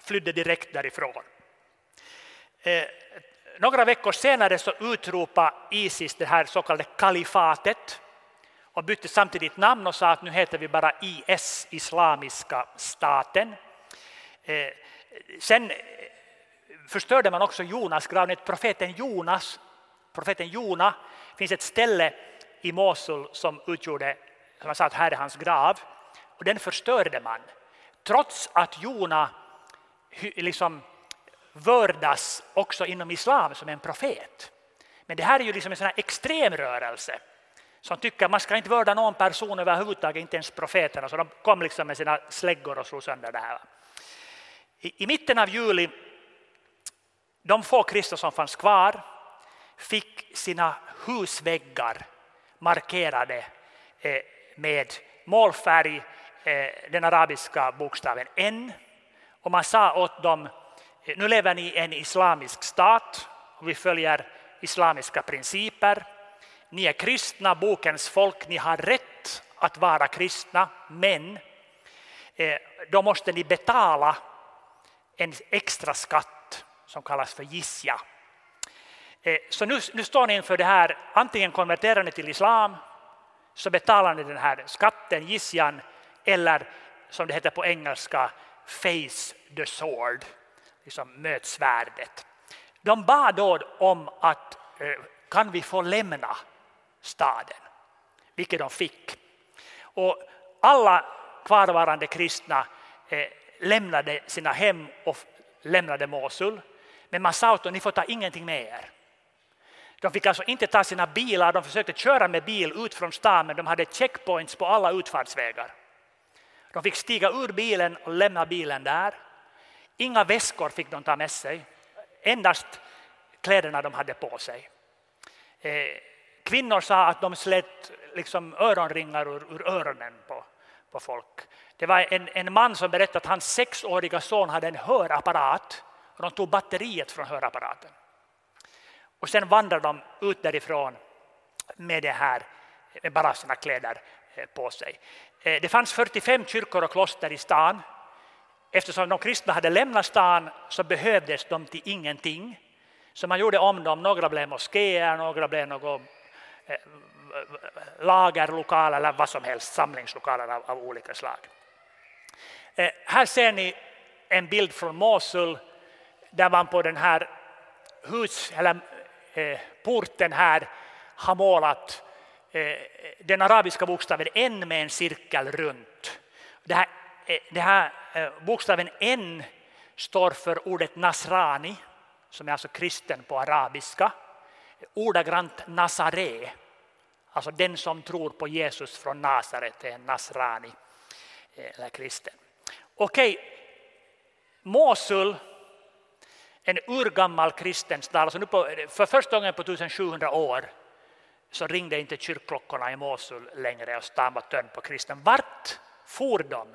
flydde direkt därifrån. Några veckor senare så utropade Isis det här så kallade kalifatet och bytte samtidigt namn och sa att nu heter vi bara IS, Islamiska staten. Eh, sen eh, förstörde man också Jonas grav. Profeten Jonas, profeten Jona, finns ett ställe i Mosul som utgjorde, som man sa att här är hans grav. Och den förstörde man. Trots att Jona liksom vördas också inom islam som en profet. Men det här är ju liksom en sån här extremrörelse som tycker att man ska inte vörda någon person överhuvudtaget, inte ens profeterna. Så de kom liksom med sina släggor och slog sönder det här. I, i mitten av juli, de få kristna som fanns kvar fick sina husväggar markerade eh, med målfärg, eh, den arabiska bokstaven N. Och man sa åt dem nu lever ni i en islamisk stat och vi följer islamiska principer. Ni är kristna, bokens folk, ni har rätt att vara kristna, men eh, då måste ni betala en extra skatt som kallas för gissja. Eh, så nu, nu står ni inför det här, antingen konverterar ni till islam så betalar ni den här skatten, gissjan, eller som det heter på engelska, face the sword liksom mötsvärdet. De bad då om att eh, kan vi få lämna staden, vilket de fick. Och alla kvarvarande kristna eh, lämnade sina hem och lämnade Mosul. Men man sa åt dem, ni får ta ingenting med er. De fick alltså inte ta sina bilar, de försökte köra med bil ut från stan men de hade checkpoints på alla utfartsvägar. De fick stiga ur bilen och lämna bilen där. Inga väskor fick de ta med sig, endast kläderna de hade på sig. Eh, kvinnor sa att de slet liksom öronringar ur, ur öronen på, på folk. Det var en, en man som berättade att hans sexåriga son hade en hörapparat och de tog batteriet från hörapparaten. Och sen vandrade de ut därifrån med det här med bara sina kläder eh, på sig. Eh, det fanns 45 kyrkor och kloster i stan eftersom de kristna hade lämnat stan så behövdes de till ingenting. Så man gjorde om dem, några blev moskéer, några blev något eh, lagerlokaler eller vad som helst, samlingslokaler av, av olika slag. Eh, här ser ni en bild från Mosul där man på den här hus, eller, eh, porten här har målat eh, den arabiska bokstaven N med en cirkel runt. Det här, Eh, det här eh, bokstaven N står för ordet Nasrani, som är alltså kristen på arabiska. Ordagrant Nazare, alltså den som tror på Jesus från Nasaret är en Nasrani, eh, eller kristen. Okej, Mosul, en urgammal kristen stad, alltså nu på, för första gången på 1700 år så ringde inte kyrkklockorna i Mosul längre och stan var tömd på kristen. Vart for de?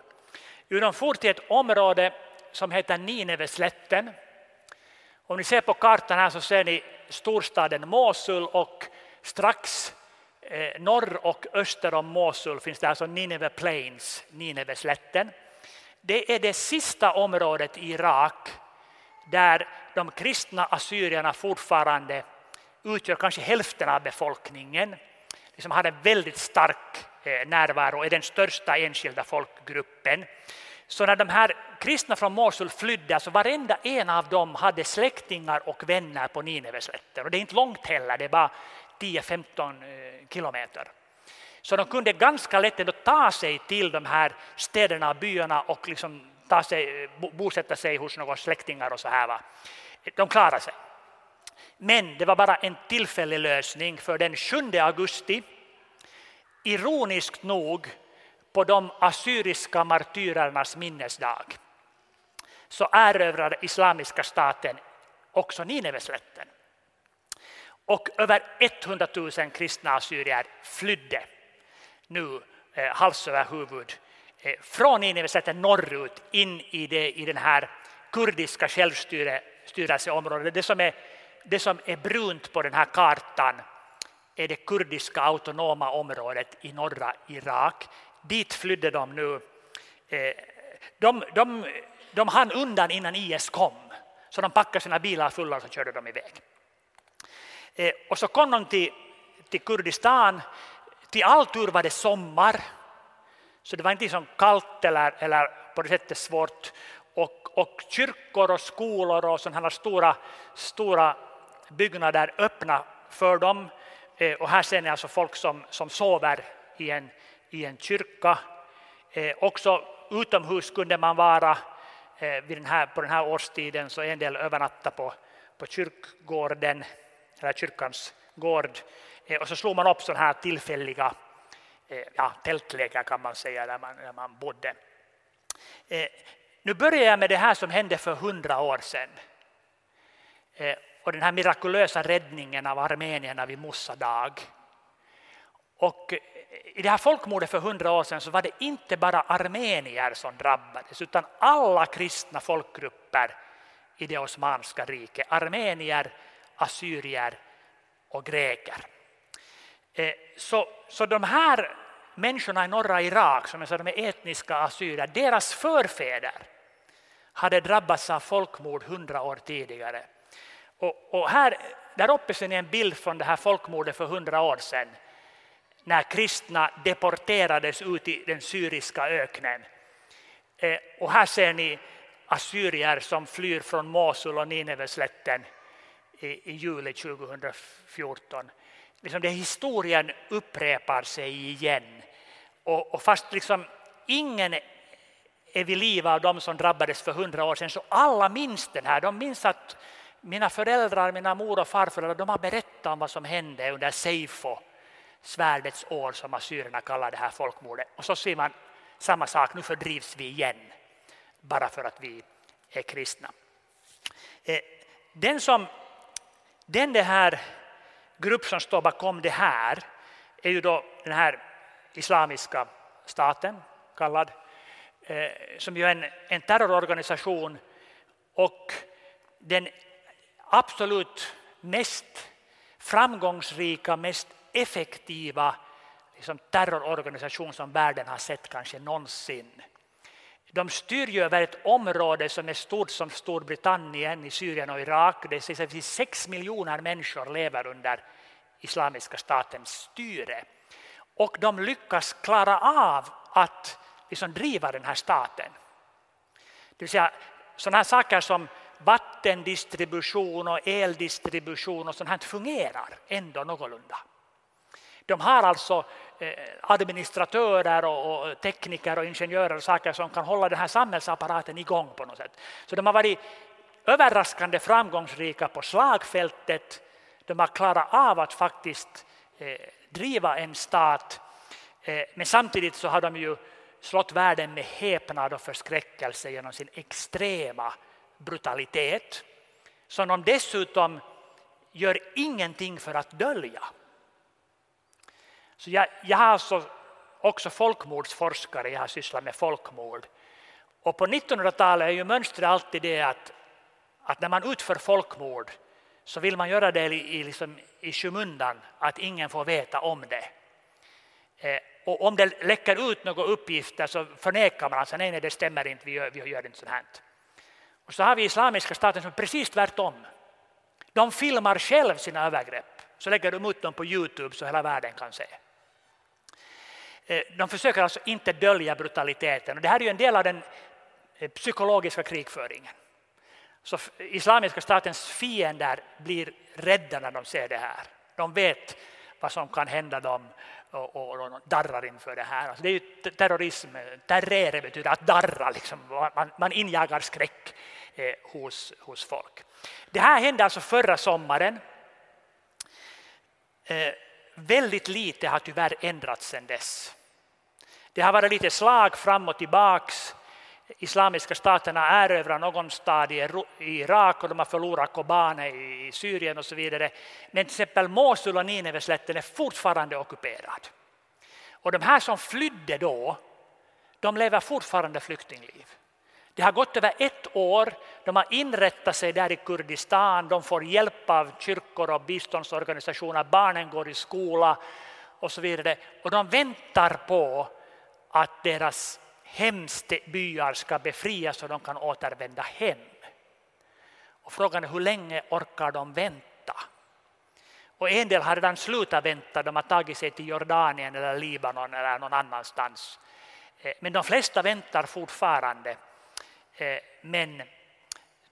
Jo, de for till ett område som heter Nineveslätten. Om ni ser på kartan här så ser ni storstaden Mosul och strax eh, norr och öster om Mosul finns det alltså Nineve Plains, Nineveslätten. Det är det sista området i Irak där de kristna assyrierna fortfarande utgör kanske hälften av befolkningen. Liksom har en väldigt stark Eh, närvaro, är den största enskilda folkgruppen. Så när de här kristna från Mosul flydde, så varenda en av dem hade släktingar och vänner på Nineveslätten. Och det är inte långt heller, det är bara 10-15 eh, kilometer. Så de kunde ganska lätt ta sig till de här städerna och byarna och liksom ta sig, eh, bosätta sig hos några släktingar och så här. Va? De klarade sig. Men det var bara en tillfällig lösning för den 7 augusti, ironiskt nog på de assyriska martyrernas minnesdag, så erövrade Islamiska staten också Nineveslätten. Och över 100 000 kristna assyrier flydde nu eh, hals över huvud eh, från Nineveslätten norrut in i, det, i den här kurdiska självstyrelseområdet. Det som, är, det som är brunt på den här kartan är det kurdiska autonoma området i norra Irak. Dit flydde de nu. Eh, de, de, de hann undan innan IS kom, så de packade sina bilar fulla och så körde de iväg. Eh, och så kom de till, till Kurdistan till all tur var det sommar, så det var inte så kallt eller, eller på det sättet svårt. Och, och kyrkor och skolor och sådana stora, stora byggnader öppna för dem. Eh, och här ser ni alltså folk som, som sover i en, i en kyrka. Eh, också utomhus kunde man vara eh, vid den här, på den här årstiden, så en del övernatta på, på kyrkgården, eller kyrkans gård. Och så slog man upp sådana här tillfälliga ja, tältläger kan man säga, där man, där man bodde. Eh, nu börjar jag med det här som hände för hundra år sedan. Och den här mirakulösa räddningen av armenierna vid Mossadag. Och I det här folkmordet för hundra år sedan så var det inte bara armenier som drabbades utan alla kristna folkgrupper i det osmanska riket. Armenier, assyrier och greker. Eh, så, så de här människorna i norra Irak, som jag sa, de är etniska assyrier, deras förfäder hade drabbats av folkmord hundra år tidigare. Och, och, här, där uppe ser ni en bild från det här folkmordet för hundra år sedan när kristna deporterades ut i den syriska öknen. Eh, och här ser ni assyrier som flyr från Mosul och Nineveslätten i, i juli 2014 liksom det historien upprepar sig igen. Och, och fast liksom ingen är vid liv av de som drabbades för hundra år sedan så alla minns den här. De minns att mina föräldrar, mina mor och farföräldrar, de har berättat om vad som hände under Seifo, svärdets år som assyrierna kallar det här folkmordet. Och så ser man samma sak, nu fördrivs vi igen bara för att vi är kristna. Eh, den som den det här grupp som står bakom det här är ju då den här islamiska staten kallad, eh, som ju är en, en terrororganisation och den absolut mest framgångsrika, mest effektiva liksom terrororganisation som världen har sett kanske någonsin. De styr ju över ett område som är stort som Storbritannien i Syrien och Irak. Det sägs att 6 miljoner människor lever under Islamiska statens styre. Och de lyckas klara av att liksom driva den här staten. Det vill säga sådana här saker som vattendistribution och eldistribution och sånt här fungerar ändå någorlunda. De har alltså eh, administratörer och tekniker och ingenjörer och saker som kan hålla den här samhällsapparaten igång på något sätt. Så de har varit överraskande framgångsrika på slagfältet. De har klarat av att faktiskt eh, driva en stat. Eh, men samtidigt så har de ju slått världen med häpnad och förskräckelse genom sin extrema brutalitet som de dessutom gör ingenting för att dölja. Så jag, jag har alltså också folkmordsforskare, jag har sysslat med folkmord. Och på 1900-talet är ju mönstret alltid det att, att när man utför folkmord så vill man göra det i, i, liksom, i skymundan, att ingen får veta om det. Eh, och om det läcker ut några uppgifter så förnekar man alltså, nej, nej det stämmer inte, vi gör, vi gör inte sånt här. Och så har vi Islamiska staten som är precis tvärtom. De filmar själv sina övergrepp, så lägger de ut dem på Youtube så hela världen kan se. Eh, de försöker alltså inte dölja brutaliteten. Och det här är ju en del av den eh, psykologiska krigföringen. Så Islamiska statens fiender blir rädda när de ser det här. De vet vad som kan hända dem och, och, och darrar inför det här. Alltså det är ju terrorism, terrere betyder att darra, liksom. man, man injagar skräck Eh, hos, hos folk. Det här hände alltså förra sommaren. Eh, väldigt lite har tyvärr ändrats sedan dess. Det har varit lite slag fram och tillbaks. Islamiska staterna erövrar någon stad i Irak och de har förlorat Kobane i Syrien och så vidare. Men till exempel Mosul och Nineveslätten är fortfarande ockuperad. Och de här som flydde då, de lever fortfarande flyktingliv. Det har gått över ett år, de har inrättat sig där i Kurdistan, de får hjälp av kyrkor och biståndsorganisationer, barnen går i skola och så vidare. Och de väntar på att deras hembyar ska befrias så de kan återvända hem. Och frågan är hur länge orkar de vänta? Och en del har redan slutat vänta, de har tagit sig till Jordanien eller Libanon eller någon annanstans. Eh, men de flesta väntar fortfarande. Eh, men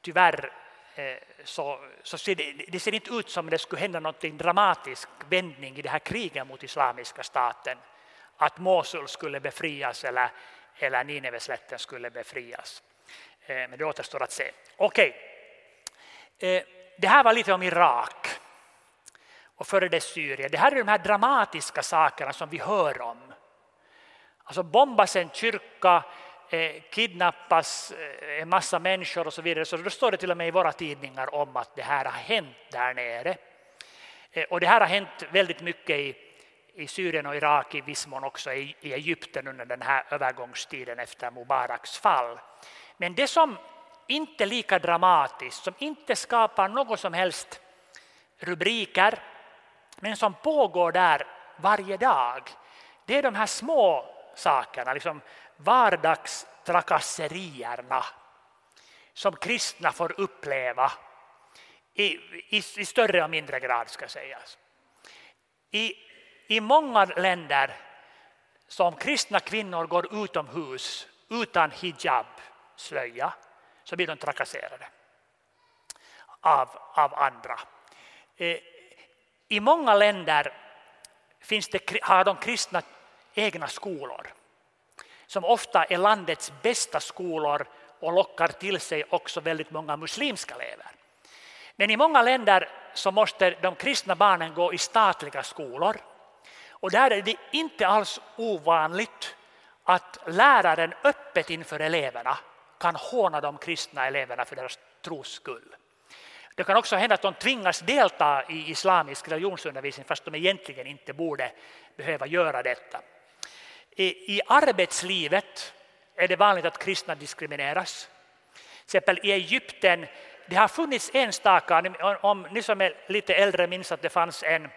tyvärr eh, så, så ser det, det, ser inte ut som det skulle hända någon dramatisk vändning i det här kriget mot Islamiska staten. Att Mosul skulle befrias eller, eller Nineveslätten skulle befrias. Eh, men det återstår att se. Okej, det här var lite om Irak och före det Syrien. Det här är de här dramatiska sakerna som vi hör om. Alltså bombas en kyrka, Eh, kidnappas eh, en massa människor och så vidare. Så då står det till och med i våra tidningar om att det här har hänt där nere. Eh, och det här har hänt väldigt mycket i, i Syrien och Irak, i viss mån också i, i Egypten under den här övergångstiden efter Mubaraks fall. Men det som inte är lika dramatiskt, som inte skapar något som helst rubriker, men som pågår där varje dag, det är de här små sakerna. Liksom vardagstrakasserierna som kristna får uppleva i, i, i större och mindre grad ska sägas. I, I många länder som kristna kvinnor går utomhus utan hijab, slöja, så blir de trakasserade av, av andra. Eh, I många länder finns det, har de kristna egna skolor som ofta är landets bästa skolor och lockar till sig också väldigt många muslimska elever. Men i många länder så måste de kristna barnen gå i statliga skolor. Och där är det inte alls ovanligt att läraren öppet inför eleverna kan håna de kristna eleverna för deras tros skull. Det kan också hända att de tvingas delta i islamisk religionsundervisning fast de egentligen inte borde behöva göra detta. I, I arbetslivet är det vanligt att kristna diskrimineras. Till exempel i Egypten, det har funnits enstaka, om ni som är lite äldre minns att det fanns en,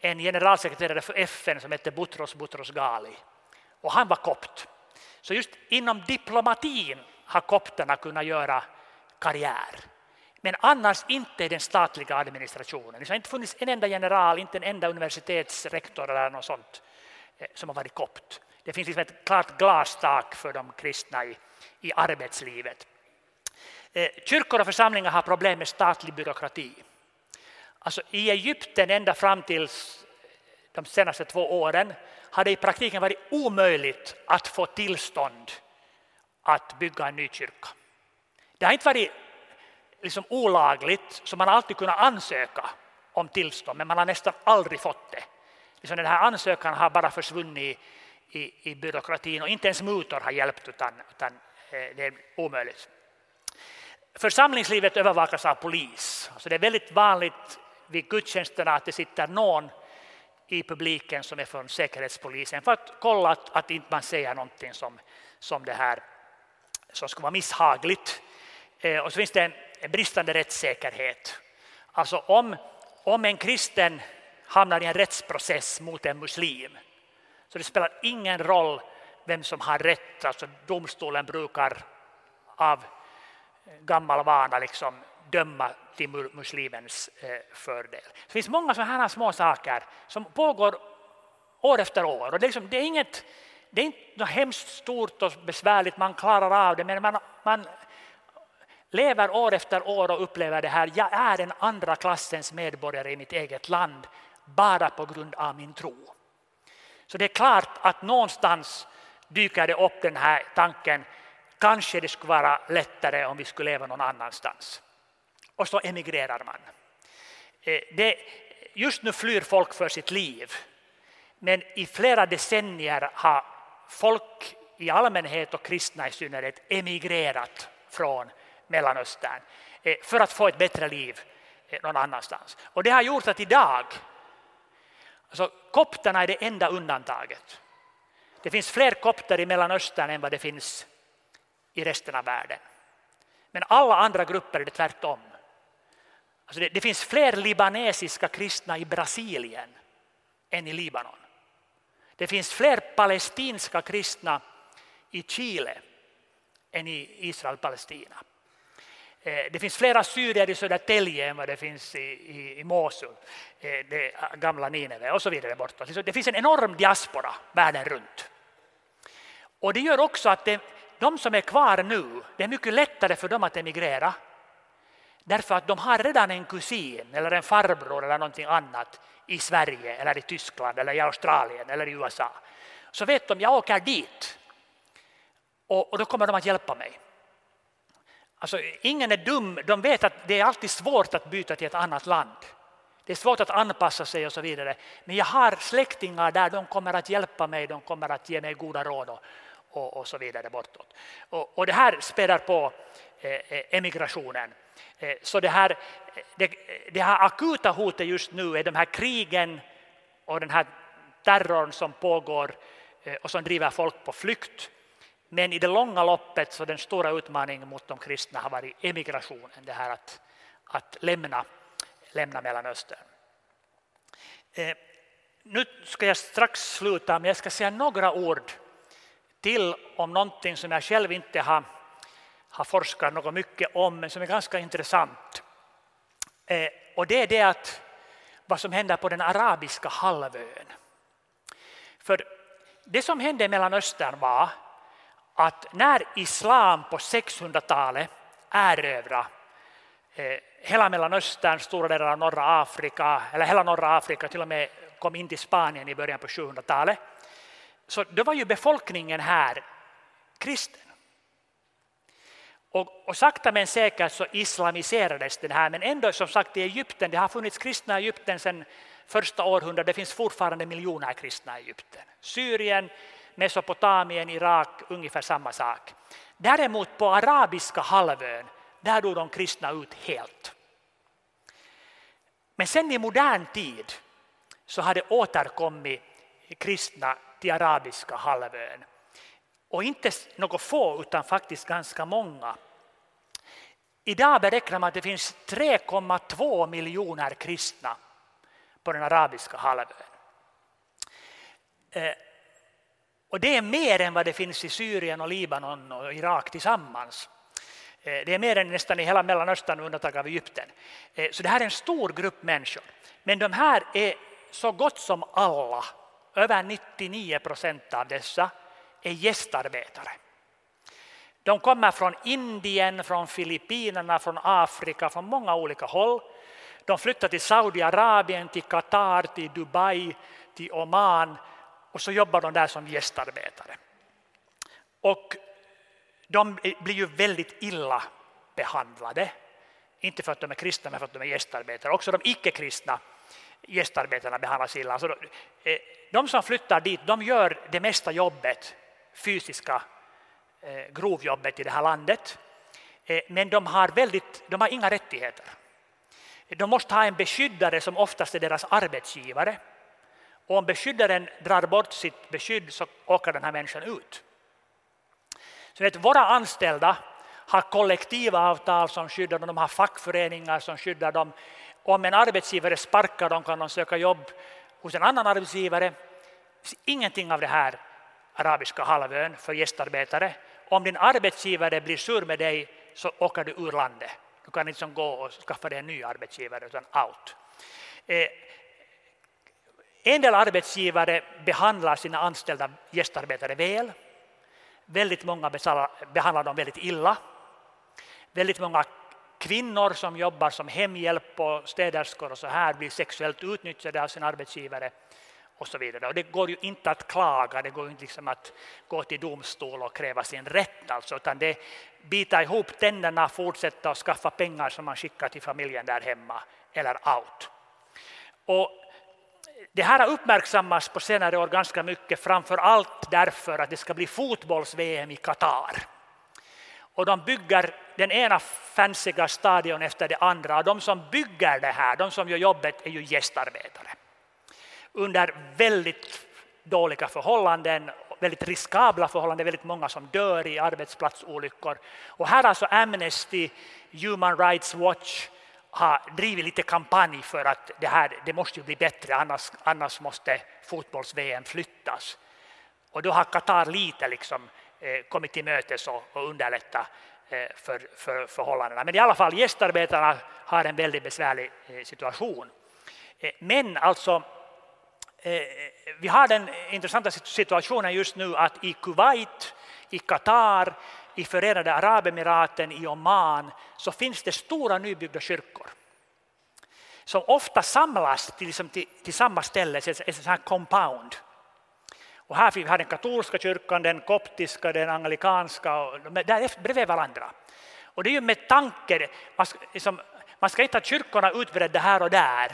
en generalsekreterare för FN som hette Butros Butros Ghali. Och han var kopt. Så just inom diplomatin har kopterna kunnat göra karriär. Men annars inte i den statliga administrationen. Det har inte funnits en enda general, inte en enda universitetsrektor eller något sånt Eh, som har varit kopt. Det finns liksom ett klart glastak för de kristna i, i arbetslivet. Eh, kyrkor och församlingar har problem med statlig byråkrati. Alltså I Egypten ända fram till de senaste två åren har det i praktiken varit omöjligt att få tillstånd att bygga en ny kyrka. Det har inte varit liksom olagligt, så man har alltid kunnat ansöka om tillstånd, men man har nästan aldrig fått det. Liksom den här ansökan har bara försvunnit i, i, i byråkratin och inte ens mutor har hjälpt, utan, utan eh, det är omöjligt. Församlingslivet övervakas av polis. Så det är väldigt vanligt vid gudstjänsterna att det sitter någon i publiken som är från Säkerhetspolisen för att kolla att, att inte man säger någonting som, som det här som skulle vara misshagligt. Eh, och så finns det en, en bristande rättssäkerhet. Alltså om, om en kristen hamnar i en rättsprocess mot en muslim så det spelar ingen roll vem som har rätt. Alltså domstolen brukar av eh, gammal vana liksom döma till muslimens eh, fördel. Det finns många sådana här små saker som pågår år efter år. Och det, är liksom, det, är inget, det är inte något hemskt stort och besvärligt, man klarar av det, men man, man lever år efter år och upplever det här. Jag är en andra klassens medborgare i mitt eget land bara på grund av min tro. Så det är klart att någonstans dyker det upp den här tanken, kanske det skulle vara lättare om vi skulle leva någon annanstans och så emigrerar man. Eh, det, just nu flyr folk för sitt liv, men i flera decennier har folk i allmänhet och kristna i synnerhet emigrerat från Mellanöstern eh, för att få ett bättre liv eh, någon annanstans. Och det har gjort att idag, alltså kopterna är det enda undantaget. Det finns fler kopter i Mellanöstern än vad det finns i resten av världen. Men alla andra grupper är det tvärtom. Alltså det, det, finns fler libanesiska kristna i Brasilien än i Libanon. Det finns fler palestinska kristna i Chile än i Israel-Palestina. Eh, det finns flera syrier i Södertälje än vad det finns i, i, i Mosul, eh, det gamla Nineve och så vidare bortåt. Det finns en enorm diaspora världen runt. Och det gör också att det, de som är kvar nu, det är mycket lättare för dem att emigrera Därför att de har redan en kusin eller en farbror eller någonting annat i Sverige eller i Tyskland eller i Australien eller i USA. Så vet de, jag åker dit och, och då kommer de att hjälpa mig. Alltså, ingen är dum, de vet att det är alltid svårt att byta till ett annat land. Det är svårt att anpassa sig och så vidare. Men jag har släktingar där, de kommer att hjälpa mig, de kommer att ge mig goda råd och, och, och så vidare bortåt. Och, och det här späder på eh, eh emigrationen. Eh, så det här, det, det här akuta hotet just nu är de här krigen och den här terrorn som pågår eh, och som driver folk på flykt. Men i det långa loppet så den stora utmaningen mot de kristna har varit emigrationen, det här att, att lämna, lämna Mellanöstern. Eh, nu ska jag strax sluta, men jag ska säga några ord till om någonting som jag själv inte har har forskat något mycket om, men som är ganska intressant. Eh, och det är det att vad som händer på den arabiska halvön. För det som hände i Mellanöstern var att när islam på 600-talet erövrade eh, hela Mellanöstern, stora delar av norra Afrika, eller hela norra Afrika till och med kom in till Spanien i början på 700-talet, så då var ju befolkningen här kristen. Och, och sakta men säkert så islamiserades det här, men ändå som sagt i Egypten, det har funnits kristna i Egypten sedan första århundradet, det finns fortfarande miljoner kristna i Egypten. Syrien, Mesopotamien, Irak, ungefär samma sak. Däremot på arabiska halvön, där dog de kristna ut helt. Men sen i modern tid så har det återkommit kristna till arabiska halvön. Och inte några få, utan faktiskt ganska många. Idag beräknar man att det finns 3,2 miljoner kristna på den arabiska halvön. Eh, och det är mer än vad det finns i Syrien, och Libanon och Irak tillsammans. Eh, det är mer än nästan i hela Mellanöstern med undantag av Egypten. Eh, så det här är en stor grupp människor. Men de här är så gott som alla, över 99 procent av dessa, är gästarbetare. De kommer från Indien, från Filippinerna, från Afrika, från många olika håll. De flyttar till Saudiarabien, till Qatar, till Dubai, till Oman och så jobbar de där som gästarbetare. Och de blir ju väldigt illa behandlade. Inte för att de är kristna, men för att de är gästarbetare. Också de icke-kristna gästarbetarna behandlas illa. Alltså, de som flyttar dit de gör det mesta jobbet, fysiska eh, grovjobbet i det här landet. Eh, men de har, väldigt, de har inga rättigheter. De måste ha en beskyddare som oftast är deras arbetsgivare. Och om beskyddaren drar bort sitt beskydd så åker den här människan ut. Så vet, våra anställda har kollektiva avtal som skyddar dem, de har fackföreningar som skyddar dem. Om en arbetsgivare sparkar dem kan de söka jobb hos en annan arbetsgivare. Ingenting av det här arabiska halvön för gästarbetare. Om din arbetsgivare blir sur med dig så åker du ur landet. Du kan inte gå och skaffa dig en ny arbetsgivare utan out. Eh, en del arbetsgivare behandlar sina anställda gästarbetare väl. Väldigt många behandlar dem väldigt illa. Väldigt många kvinnor som jobbar som hemhjälp och städerskor och så här blir sexuellt utnyttjade av sin arbetsgivare och så vidare. Och det går ju inte att klaga, det går inte liksom att gå till domstol och kräva sin rätt, alltså, utan det bita ihop tänderna, fortsätta och skaffa pengar som man skickar till familjen där hemma eller out. Och det här har uppmärksammats på senare år ganska mycket, framför allt därför att det ska bli fotbolls-VM i Qatar. Och de bygger den ena fansiga stadion efter det andra. Och de som bygger det här, de som gör jobbet, är ju gästarbetare. Under väldigt dåliga förhållanden, väldigt riskabla förhållanden, väldigt många som dör i arbetsplatsolyckor. Och här har alltså Amnesty, Human Rights Watch har drivit lite kampanj för att det här det måste bli bättre, annars, annars måste fotbolls-VM flyttas. Och då har Qatar lite liksom, eh, kommit till mötes och, och underlättat eh, för, för förhållandena. Men i alla fall, gästarbetarna har en väldigt besvärlig eh, situation. Eh, men alltså, eh, vi har den intressanta situationen just nu att i Kuwait, i Qatar, i Förenade Arabemiraten, i Oman, så finns det stora nybyggda kyrkor som ofta samlas till, liksom till, till samma ställe, en sån här compound. Och här vi har den katolska kyrkan, den koptiska, den anglikanska, och där bredvid varandra. Och det är ju med tanke, man ska, liksom, man ska inte ha kyrkorna utbredda här och där,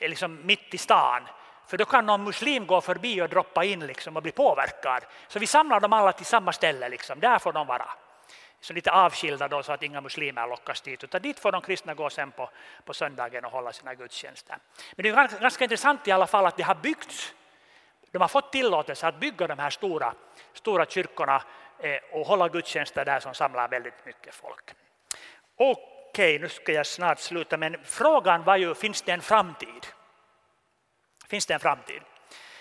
liksom mitt i stan, för då kan någon muslim gå förbi och droppa in liksom och bli påverkad. Så vi samlar dem alla till samma ställe, liksom. där får de vara. Så lite avskilda då, så att inga muslimer lockas dit, utan dit får de kristna gå sen på, på söndagen och hålla sina gudstjänster. Men det är ganska, ganska intressant i alla fall att det har byggts de har fått tillåtelse att bygga de här stora, stora kyrkorna eh, och hålla gudstjänster där som samlar väldigt mycket folk. Okej, nu ska jag snart sluta, men frågan var ju, finns det en framtid? Finns det en framtid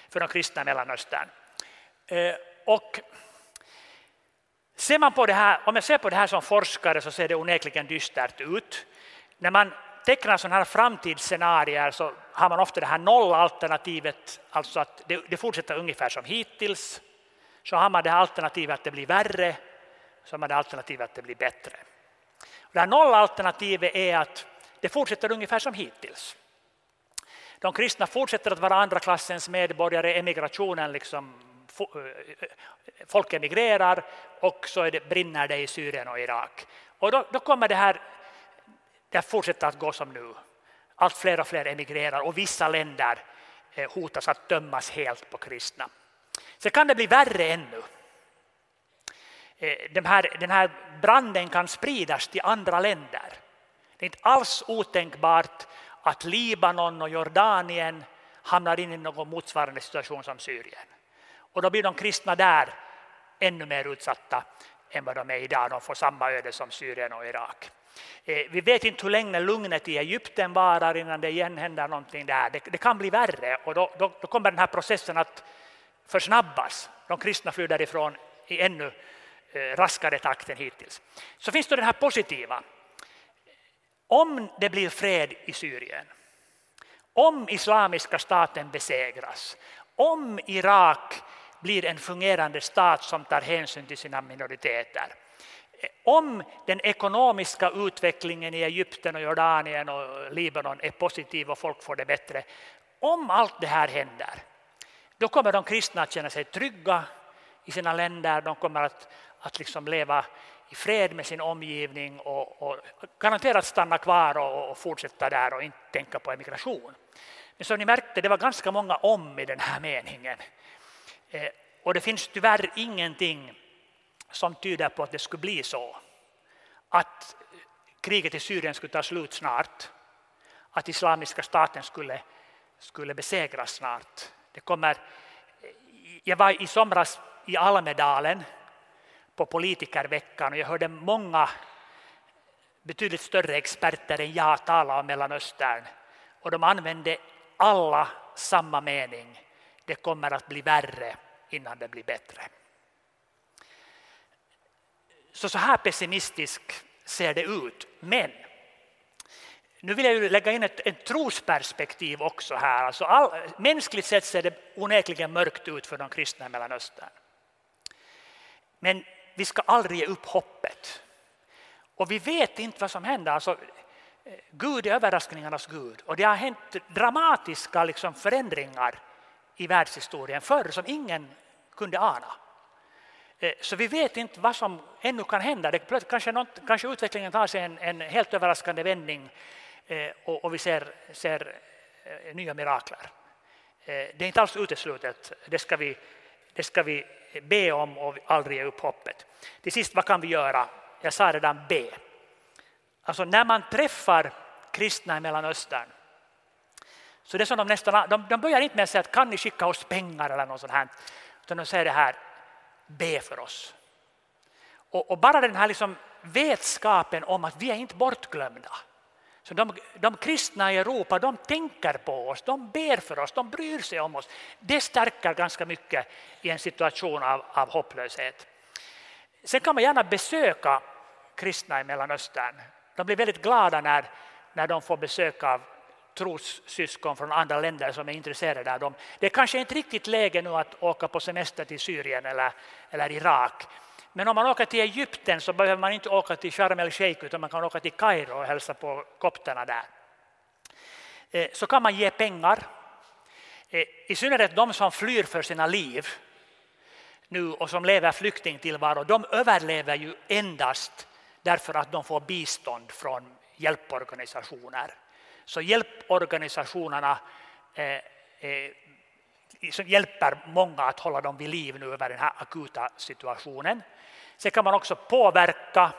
för de kristna i Mellanöstern? Eh, och ser man på det här, om jag ser på det här som forskare så ser det onekligen dystert ut. När man tecknar sådana här framtidsscenarier så har man ofta det här nollalternativet, alltså att det, det fortsätter ungefär som hittills. Så har man det här alternativet att det blir värre, så har man det alternativet att det blir bättre. Och det här nollalternativet är att det fortsätter ungefär som hittills. De kristna fortsätter att vara andra klassens medborgare, emigrationen liksom, eh, folk emigrerar och så det, brinner det i Syrien och Irak. Och då, då kommer det här det fortsätta att gå som nu. Allt fler och fler emigrerar och vissa länder eh, hotas att dömas helt på kristna. Så kan det bli värre ännu. Eh, den här, den här branden kan spridas till andra länder. Det är inte alls otänkbart att Libanon och Jordanien hamnar in i någon motsvarande situation som Syrien. Och då blir de kristna där ännu mer utsatta än vad de är idag. De får samma öde som Syrien och Irak. Eh, vi vet inte hur länge lugnet i Egypten varar innan det igen händer någonting där. Det, det kan bli värre och då, då, då, kommer den här processen att försnabbas. De kristna flyr därifrån i ännu eh, raskare takt än hittills. Så finns det det här positiva. Om det blir fred i Syrien, om Islamiska staten besegras, om Irak blir en fungerande stat som tar hänsyn till sina minoriteter, om den ekonomiska utvecklingen i Egypten och Jordanien och Libanon är positiv och folk får det bättre, om allt det här händer, då kommer de kristna att känna sig trygga i sina länder. De kommer att, att liksom leva i fred med sin omgivning och, och garanterat stanna kvar och, och, fortsätta där och inte tänka på emigration. Men som ni märkte, det var ganska många om i den här meningen. Eh, och det finns tyvärr ingenting som tyder på att det skulle bli så. Att kriget i Syrien skulle ta slut snart. Att Islamiska staten skulle, skulle besegras snart. Det kommer, jag var i somras i Almedalen på politikerveckan och jag hörde många betydligt större experter än jag tala om Mellanöstern. Och de använde alla samma mening. Det kommer att bli värre innan det blir bättre. Så, så här pessimistisk ser det ut. Men nu vill jag lägga in ett, ett trosperspektiv också här. Alltså all, mänskligt sett ser det onekligen mörkt ut för de kristna i Mellanöstern. Men vi ska aldrig ge upp hoppet. Och vi vet inte vad som händer. Alltså, eh, Gud är överraskningarnas Gud och det har hänt dramatiska liksom, förändringar i världshistorien förr som ingen kunde ana. Eh, så vi vet inte vad som ännu kan hända. Det, kanske, något, kanske utvecklingen tar sig en, en helt överraskande vändning eh, och, och vi ser, ser nya mirakler. Det är inte alls uteslutet. Det ska, vi, det ska vi be om och aldrig ge upp hoppet. Till sist, vad kan vi göra? Jag sa redan be. Alltså när man träffar kristna i Mellanöstern så det som de nästan, de, de börjar inte med att säga att kan ni skicka oss pengar eller något sånt här. Utan de säger det här, be för oss. Och, och bara den här liksom vetskapen om att vi är inte bortglömda. Så de, de kristna i Europa de tänker på oss, de ber för oss, de bryr sig om oss. Det stärker ganska mycket i en situation av, av hopplöshet. Sen kan man gärna besöka kristna i Mellanöstern. De blir väldigt glada när, när de får besök av trossyskon från andra länder som är intresserade av dem. Det är kanske inte riktigt läge nu att åka på semester till Syrien eller, eller Irak. Men om man åker till Egypten så behöver man inte åka till Sharm el-Sheikh utan man kan åka till Kairo och hälsa på kopterna där. Eh, så kan man ge pengar. Eh, I synnerhet de som flyr för sina liv nu och som lever flyktingtillvaro, de överlever ju endast därför att de får bistånd från hjälporganisationer. Så hjälporganisationerna eh, eh, som hjälper många att hålla dem vid liv nu över den här akuta situationen. Sen kan man också påverka.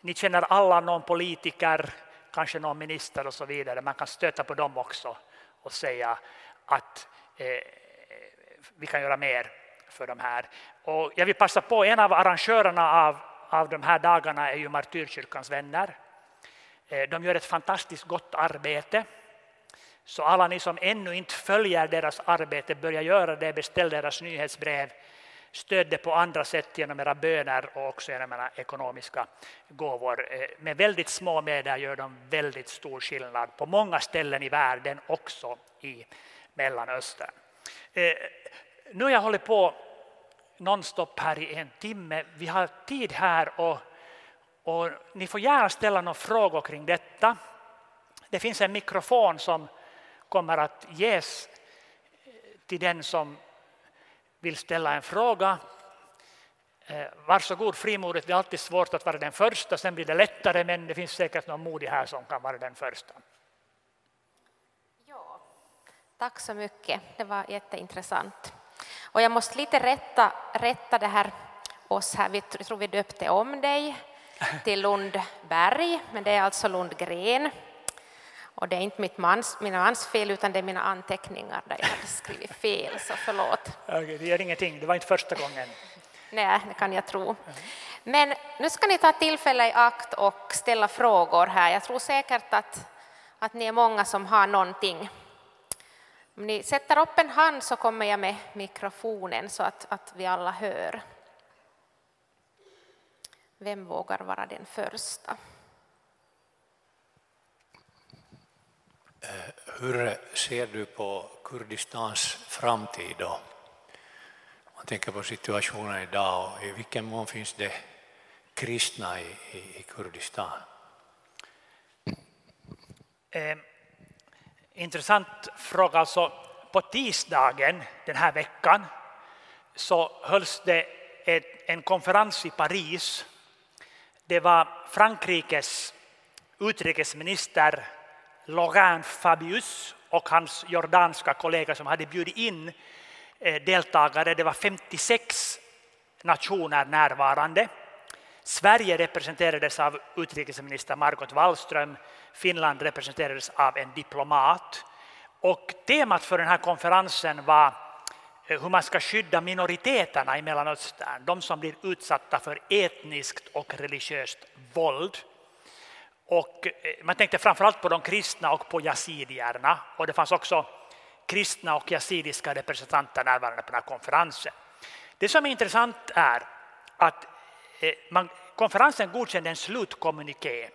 Ni känner alla någon politiker, kanske någon minister och så vidare. Man kan stöta på dem också och säga att eh, vi kan göra mer för de här. Och jag vill passa på, en av arrangörerna av, av de här dagarna är ju Martyrkyrkans vänner. Eh, de gör ett fantastiskt gott arbete. Så alla ni som ännu inte följer deras arbete, börja göra det, beställ deras nyhetsbrev, stöd det på andra sätt genom era böner och också genom era ekonomiska gåvor. Eh, med väldigt små medel gör de väldigt stor skillnad på många ställen i världen, också i Mellanöstern. Eh, nu har jag hållit på nonstop här i en timme. Vi har tid här och och ni får gärna ställa några frågor kring detta. Det finns en mikrofon som kommer att ges till den som vill ställa en fråga. Eh, varsågod frimodigt, det är alltid svårt att vara den första, sen blir det lättare men det finns säkert någon modig här som kan vara den första. Ja, tack så mycket, det var jätteintressant. Och jag måste lite rätta, rätta det här oss här, vi tror vi döpte om dig till Lundberg, men det är alltså Lundgren. Och det är inte mitt mans, mina mans fel, utan det är mina anteckningar där jag hade skrivit fel, så förlåt. Okay, det gör ingenting, det var inte första gången. Nej, det kan jag tro. Men nu ska ni ta tillfälle i akt och ställa frågor här. Jag tror säkert att, att ni är många som har någonting Om ni sätter upp en hand så kommer jag med mikrofonen så att, att vi alla hör. Vem vågar vara den första? Hur ser du på Kurdistans framtid då? Man tänker på situationen idag och i vilken mån finns det kristna i, i, i Kurdistan? Eh, intressant fråga. Alltså, på tisdagen den här veckan så hölls det ett, en konferens i Paris. Det var Frankrikes utrikesminister Laurent Fabius och hans jordanska kollega som hade bjudit in eh, deltagare. Det var 56 nationer närvarande. Sverige representerades av utrikesminister Margot Wallström. Finland representerades av en diplomat. Och temat för den här konferensen var eh, hur man ska skydda minoriteterna i Mellanöstern, de som blir utsatta för etniskt och religiöst våld. Och eh, man tänkte framförallt på de kristna och på yazidierna. Och det fanns också kristna och yazidiska representanter närvarande på den här konferensen. Det som är intressant är att eh, man, konferensen godkände en slutkommuniké.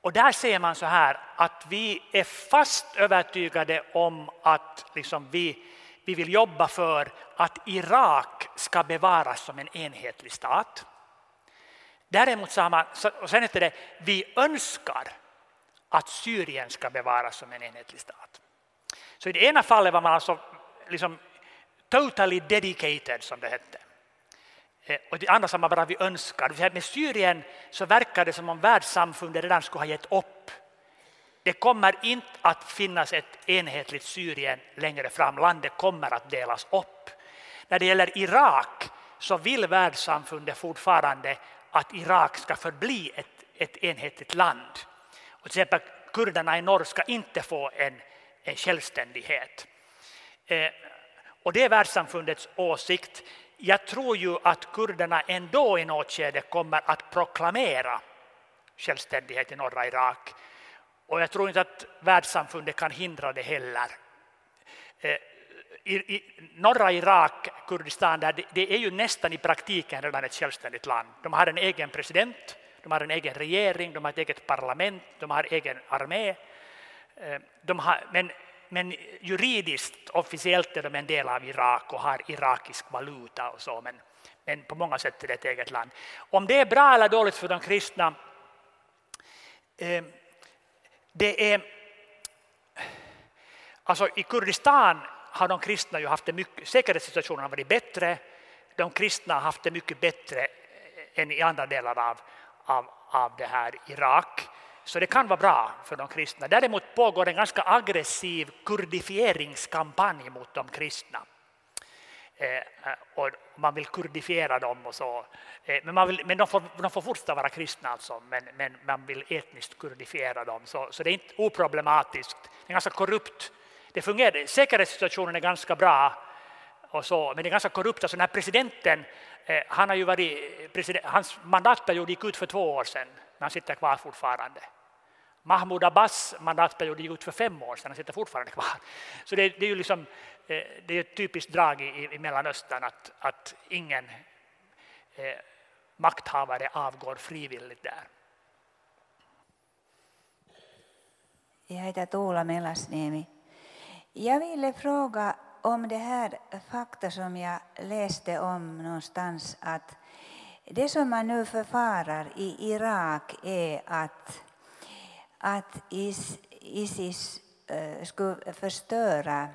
Och där ser man så här att vi är fast övertygade om att liksom vi, vi vill jobba för att Irak ska bevaras som en enhetlig stat. Däremot sa man, och sen heter det, vi önskar att Syrien ska bevaras som en enhetlig stat. Så i det ena fallet var man alltså liksom totally dedicated som det hette. Eh, och det andra sa man bara vi önskar. Med Syrien så verkar det som om världssamfundet redan skulle ha gett upp. Det kommer inte att finnas ett enhetligt Syrien längre fram. Landet kommer att delas upp. När det gäller Irak så vill världssamfundet fortfarande att Irak ska förbli ett, ett enhetligt land. Och till exempel kurderna i norr ska inte få en, en självständighet. Eh, och det är världssamfundets åsikt. Jag tror ju att kurderna ändå i något skede kommer att proklamera självständighet i norra Irak. Och jag tror inte att världssamfundet kan hindra det heller. Eh, i, i norra Irak, Kurdistan, där det, det, är ju nästan i praktiken redan ett självständigt land. De har en egen president, de har en egen regering, de har ett eget parlament, de har egen armé. Eh, de har, men, men juridiskt, officiellt är de en del av Irak och har irakisk valuta och så, men, men på många sätt är det ett eget land. Om det är bra eller dåligt för de kristna, eh, det är... Alltså i Kurdistan har de kristna ju haft det mycket, säkerhetssituationen har varit bättre. De kristna har haft det mycket bättre eh, än i andra delar av, av, av det här Irak. Så det kan vara bra för de kristna. Däremot pågår en ganska aggressiv kurdifieringskampanj mot de kristna. Eh, eh och man vill kurdifiera dem och så. Eh, men, man vill, men de, får, de får fortfarande vara kristna alltså, men, men man vill etniskt kurdifiera dem. Så, så det är inte oproblematiskt. Det är en ganska korrupt det fungerade. säkerhetssituationen är ganska bra, och så, men det är ganska korrupt. Alltså den här presidenten, eh, han har ju varit president, hans mandatperiod gick ut för två år sedan, men han sitter kvar fortfarande. Mahmoud Abbas mandatperiod gick ut för fem år sedan, han sitter fortfarande kvar. Så det, det är ju liksom, eh, det är ett typiskt drag i, i Mellanöstern att, att ingen eh, makthavare avgår frivilligt där. Jag heter Tuula Melasniemi. Jag ville fråga om det här fakta som jag läste om någonstans att det som man nu förfarar i Irak är att, att Isis äh, skulle förstöra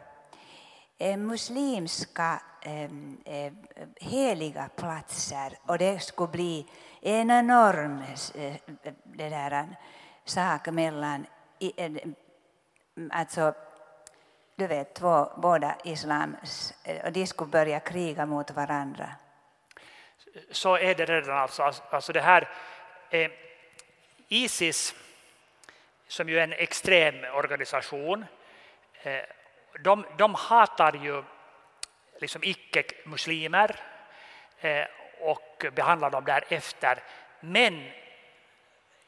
äh, muslimska äh, heliga platser. Och det skulle bli en enorm det där, sak mellan alltså du vet, två, båda islams, och de skulle börja kriga mot varandra. Så är det redan alltså. alltså. alltså det här, eh, Isis, som ju är en extrem organisation, eh, de, de hatar ju liksom icke-muslimer eh, och behandlar dem därefter. Men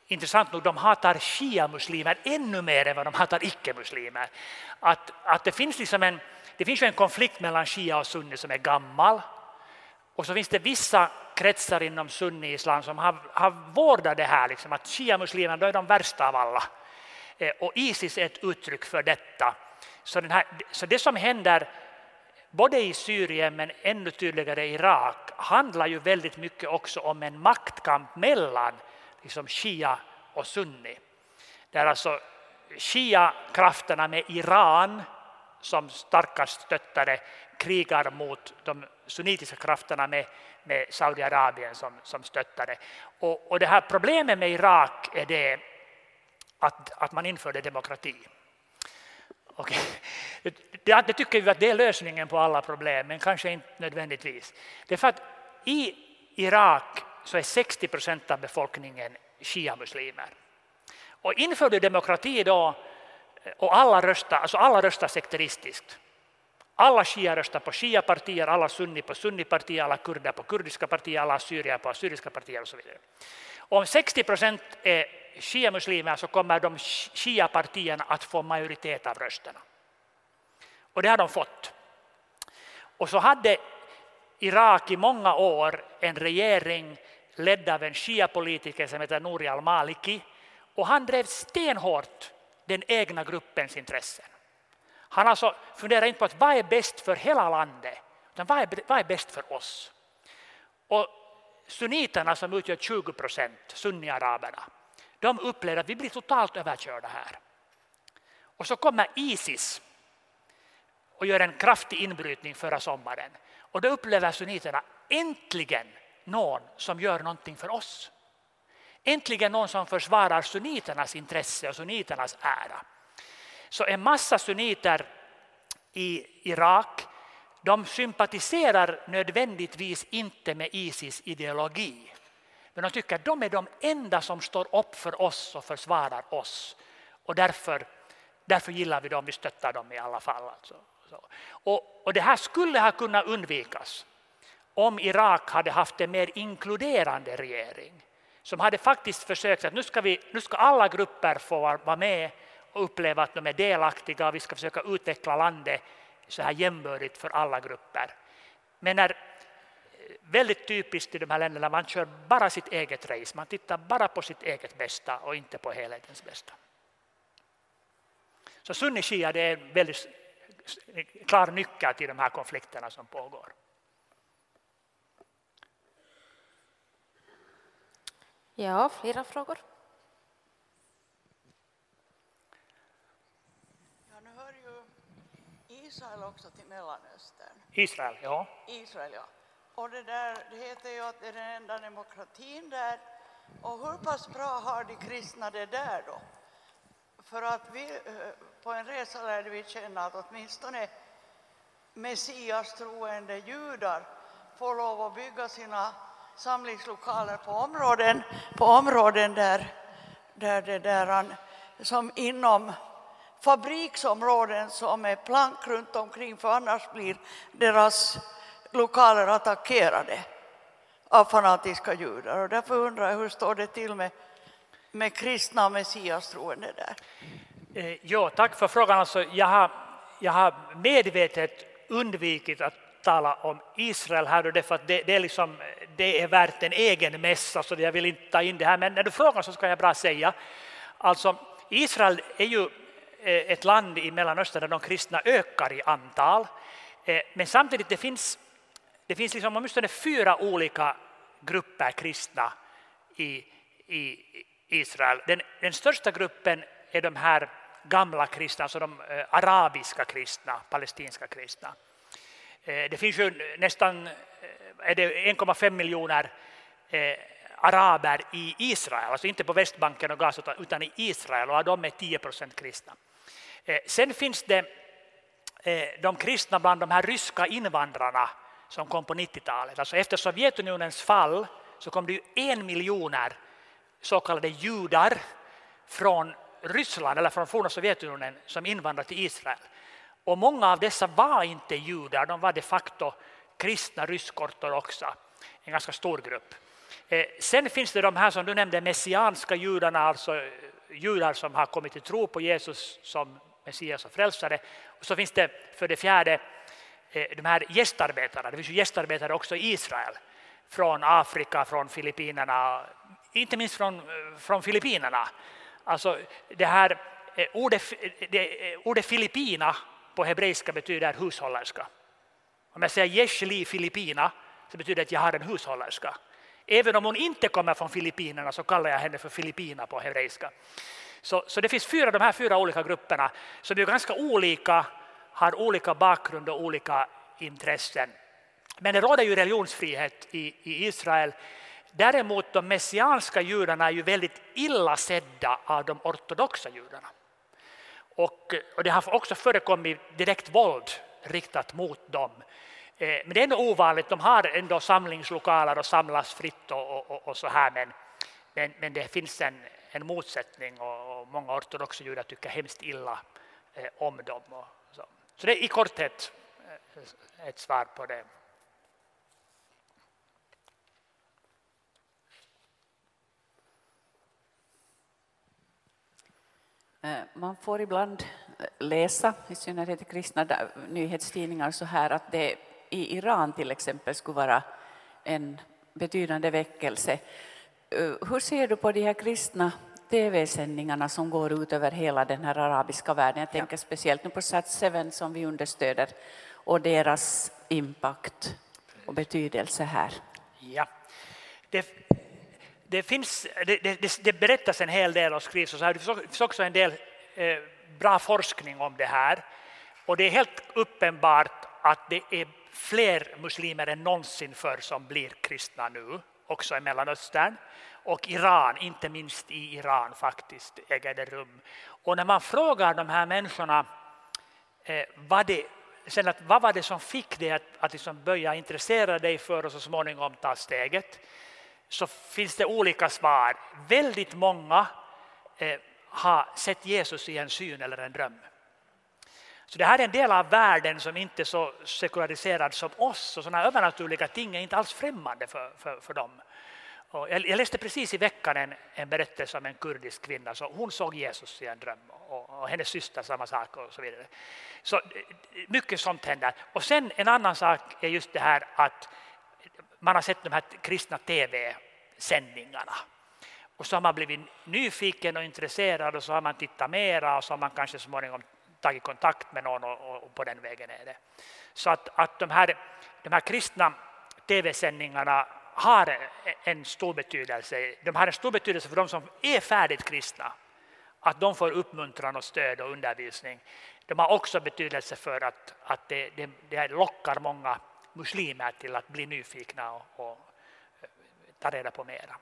intressant nog, de hatar shia-muslimer ännu mer än vad de hatar icke-muslimer. Att, att det, finns liksom en, det finns en konflikt mellan shia och sunni som är gammal. Och så finns det vissa kretsar inom sunni-islam som har, har vårdat det här, liksom, att shia-muslimerna är de värsta av alla. Eh, och Isis är ett uttryck för detta. Så, här, så det som händer både i Syrien men ännu tydligare i Irak handlar ju väldigt mycket också om en maktkamp mellan liksom shia och sunni. Där alltså shia-krafterna med Iran som starkast stöttare krigar mot de sunnitiska krafterna med, med Saudiarabien som, som stöttare. Och, och det här problemet med Irak är det att, att man införde demokrati. Okay. Det, det, tycker vi att det är lösningen på alla problem, men kanske inte nödvändigtvis. Det är för att i Irak så är 60 procent av befolkningen shia-muslimer. Och inför du demokrati då eh, och alla röstar, alltså alla röstar sekteristiskt. Alla shia röstar på shia-partier, alla sunni på sunni-partier, alla kurder på kurdiska partier, alla assyrier på assyriska partier och så vidare. Om 60 procent är shia-muslimer så kommer de shia-partierna att få majoritet av rösterna. Och det har de fått. Och så hade Irak i många år en regering ledd av en shia-politiker som heter Nouri al-Maliki och han drev stenhårt den egna gruppens intressen. Han alltså funderar inte på att vad är bäst för hela landet, utan vad är, vad är bäst för oss? Och sunniterna som utgör 20 procent, sunniaraberna, de upplever att vi blir totalt överkörda här. Och så kommer Isis och gör en kraftig inbrytning förra sommaren. Och då upplever sunniterna äntligen någon som gör någonting för oss. Äntligen någon som försvarar sunniternas intresse och sunniternas ära. Så en massa sunniter i Irak de sympatiserar nödvändigtvis inte med Isis ideologi. Men de tycker att de är de enda som står upp för oss och försvarar oss. Och därför, därför gillar vi dem, vi stöttar dem i alla fall. Alltså. Och, och det här skulle ha kunnat undvikas om Irak hade haft en mer inkluderande regering som hade faktiskt försökt att nu ska, vi, nu ska alla grupper få vara med och uppleva att de är delaktiga och vi ska försöka utveckla landet så här jämbördigt för alla grupper. Men när eh, väldigt typiskt i de här länderna, man kör bara sitt eget race, man tittar bara på sitt eget bästa och inte på helhetens bästa. Så sunni shia det är en väldigt klar nyckel till de här konflikterna som pågår. Ja, flera frågor. Ja, nu hör ju Israel också till Mellanöstern. Israel, ja. Israel, ja. Och det, där, det heter ju att det är den enda demokratin där. Och hur pass bra har de kristna det där då? För att vi eh, på en resa lärde vi känna att åtminstone Messias troende judar får lov att bygga sina samlingslokaler på områden, på områden där, där det där, som inom fabriksområden som är plank runt omkring för annars blir deras lokaler attackerade av fanatiska judar. Och därför undrar jag hur står det till med, med kristna och messiastroende där? Eh, ja, tack för frågan. Alltså, jag, har, jag har medvetet undvikit att tala om Israel här och därför att det, det, är liksom, det är värt en egen mässa så jag vill inte ta in det här. Men när du frågar så ska jag bra säga. Alltså, Israel är ju eh, ett land i Mellanöstern där de kristna ökar i antal. Eh, men samtidigt det finns det finns liksom åtminstone fyra olika grupper kristna i, i Israel. Den, den största gruppen är de här gamla kristna, alltså de eh, arabiska kristna, palestinska kristna. Eh, det finns ju nästan eh, 1,5 miljoner araber i Israel, alltså inte på Västbanken och Gaza utan i Israel och av dem är 10 procent kristna. Sen finns det de kristna bland de här ryska invandrarna som kom på 90-talet. Alltså efter Sovjetunionens fall så kom det ju en miljoner så kallade judar från Ryssland eller från forna Sovjetunionen som invandrade till Israel. Och många av dessa var inte judar, de var de facto kristna rysk-ortodoxa, en ganska stor grupp. Eh, sen finns det de här som du nämnde, messianska judarna, alltså eh, judar som har kommit till tro på Jesus som Messias och frälsare. Och så finns det för det fjärde eh, de här gästarbetarna. Det finns ju gästarbetare också i Israel från Afrika, från Filippinerna, inte minst från, från Filippinerna. Alltså det här eh, ordet, eh, det, eh, ordet Filippina på hebreiska betyder hushållerska. Om jag säger Jeshli Filippina så betyder det att jag har en hushållerska. Även om hon inte kommer från Filippinerna så kallar jag henne för Filippina på hebreiska. Så, så det finns fyra, de här fyra olika grupperna som är ganska olika, har olika bakgrund och olika intressen. Men det råder ju religionsfrihet i, i Israel. Däremot de messianska judarna är ju väldigt illa sedda av de ortodoxa judarna. Och, och det har också förekommit direkt våld riktat mot dem. Eh, men det är ändå ovanligt. De har ändå samlingslokaler och samlas fritt och, och, och så här. Men, men, men, det finns en, en motsättning och, och många ortodoxa judar tycker hemskt illa eh, om dem. så. så det är i korthet eh, ett svar på det. Man får ibland eh, läsa, i synnerhet i kristna nyhetstidningar, så här att det i Iran till exempel skulle vara en betydande väckelse. Eh, hur ser du på de här kristna tv-sändningarna som går ut över hela den här arabiska världen? Jag tänker ja. speciellt nu på Sat7 som vi understöder och deras impact och betydelse här. Ja, det, det, finns, det, det, det, berättas en hel del och skrivs och så här. Det finns också en del eh, bra forskning om det här. Och det är helt uppenbart att det är fler muslimer än någonsin förr som blir kristna nu, också i Mellanöstern. Och Iran, inte minst i Iran faktiskt, äger det rum. Och när man frågar de här människorna eh, vad, det, sen att, vad var det som fick dig att, att liksom börja intressera dig för och så småningom ta steget, så finns det olika svar. Väldigt många eh, har sett Jesus i en syn eller en dröm. Så det här är en del av världen som inte är så sekulariserad som oss och sådana övernaturliga ting är inte alls främmande för, för, för dem. Och jag, jag läste precis i veckan en, en berättelse om en kurdisk kvinna. Så hon såg Jesus i en dröm och, och hennes syster samma sak och så vidare. Så eh, mycket sånt händer. Och sen en annan sak är just det här att man har sett de här kristna tv-sändningarna. Och så har man blivit nyfiken och intresserad och så har man tittat mera och så har man kanske småningom tagit kontakt med någon och, och på den vägen är det. Så att, att de, här, de här kristna tv-sändningarna har en stor betydelse. De har en stor betydelse för de som är färdigt kristna. Att de får uppmuntran och stöd och undervisning. De har också betydelse för att, att det, det, det lockar många muslimer till att bli nyfikna och, och eh, ta reda på mera.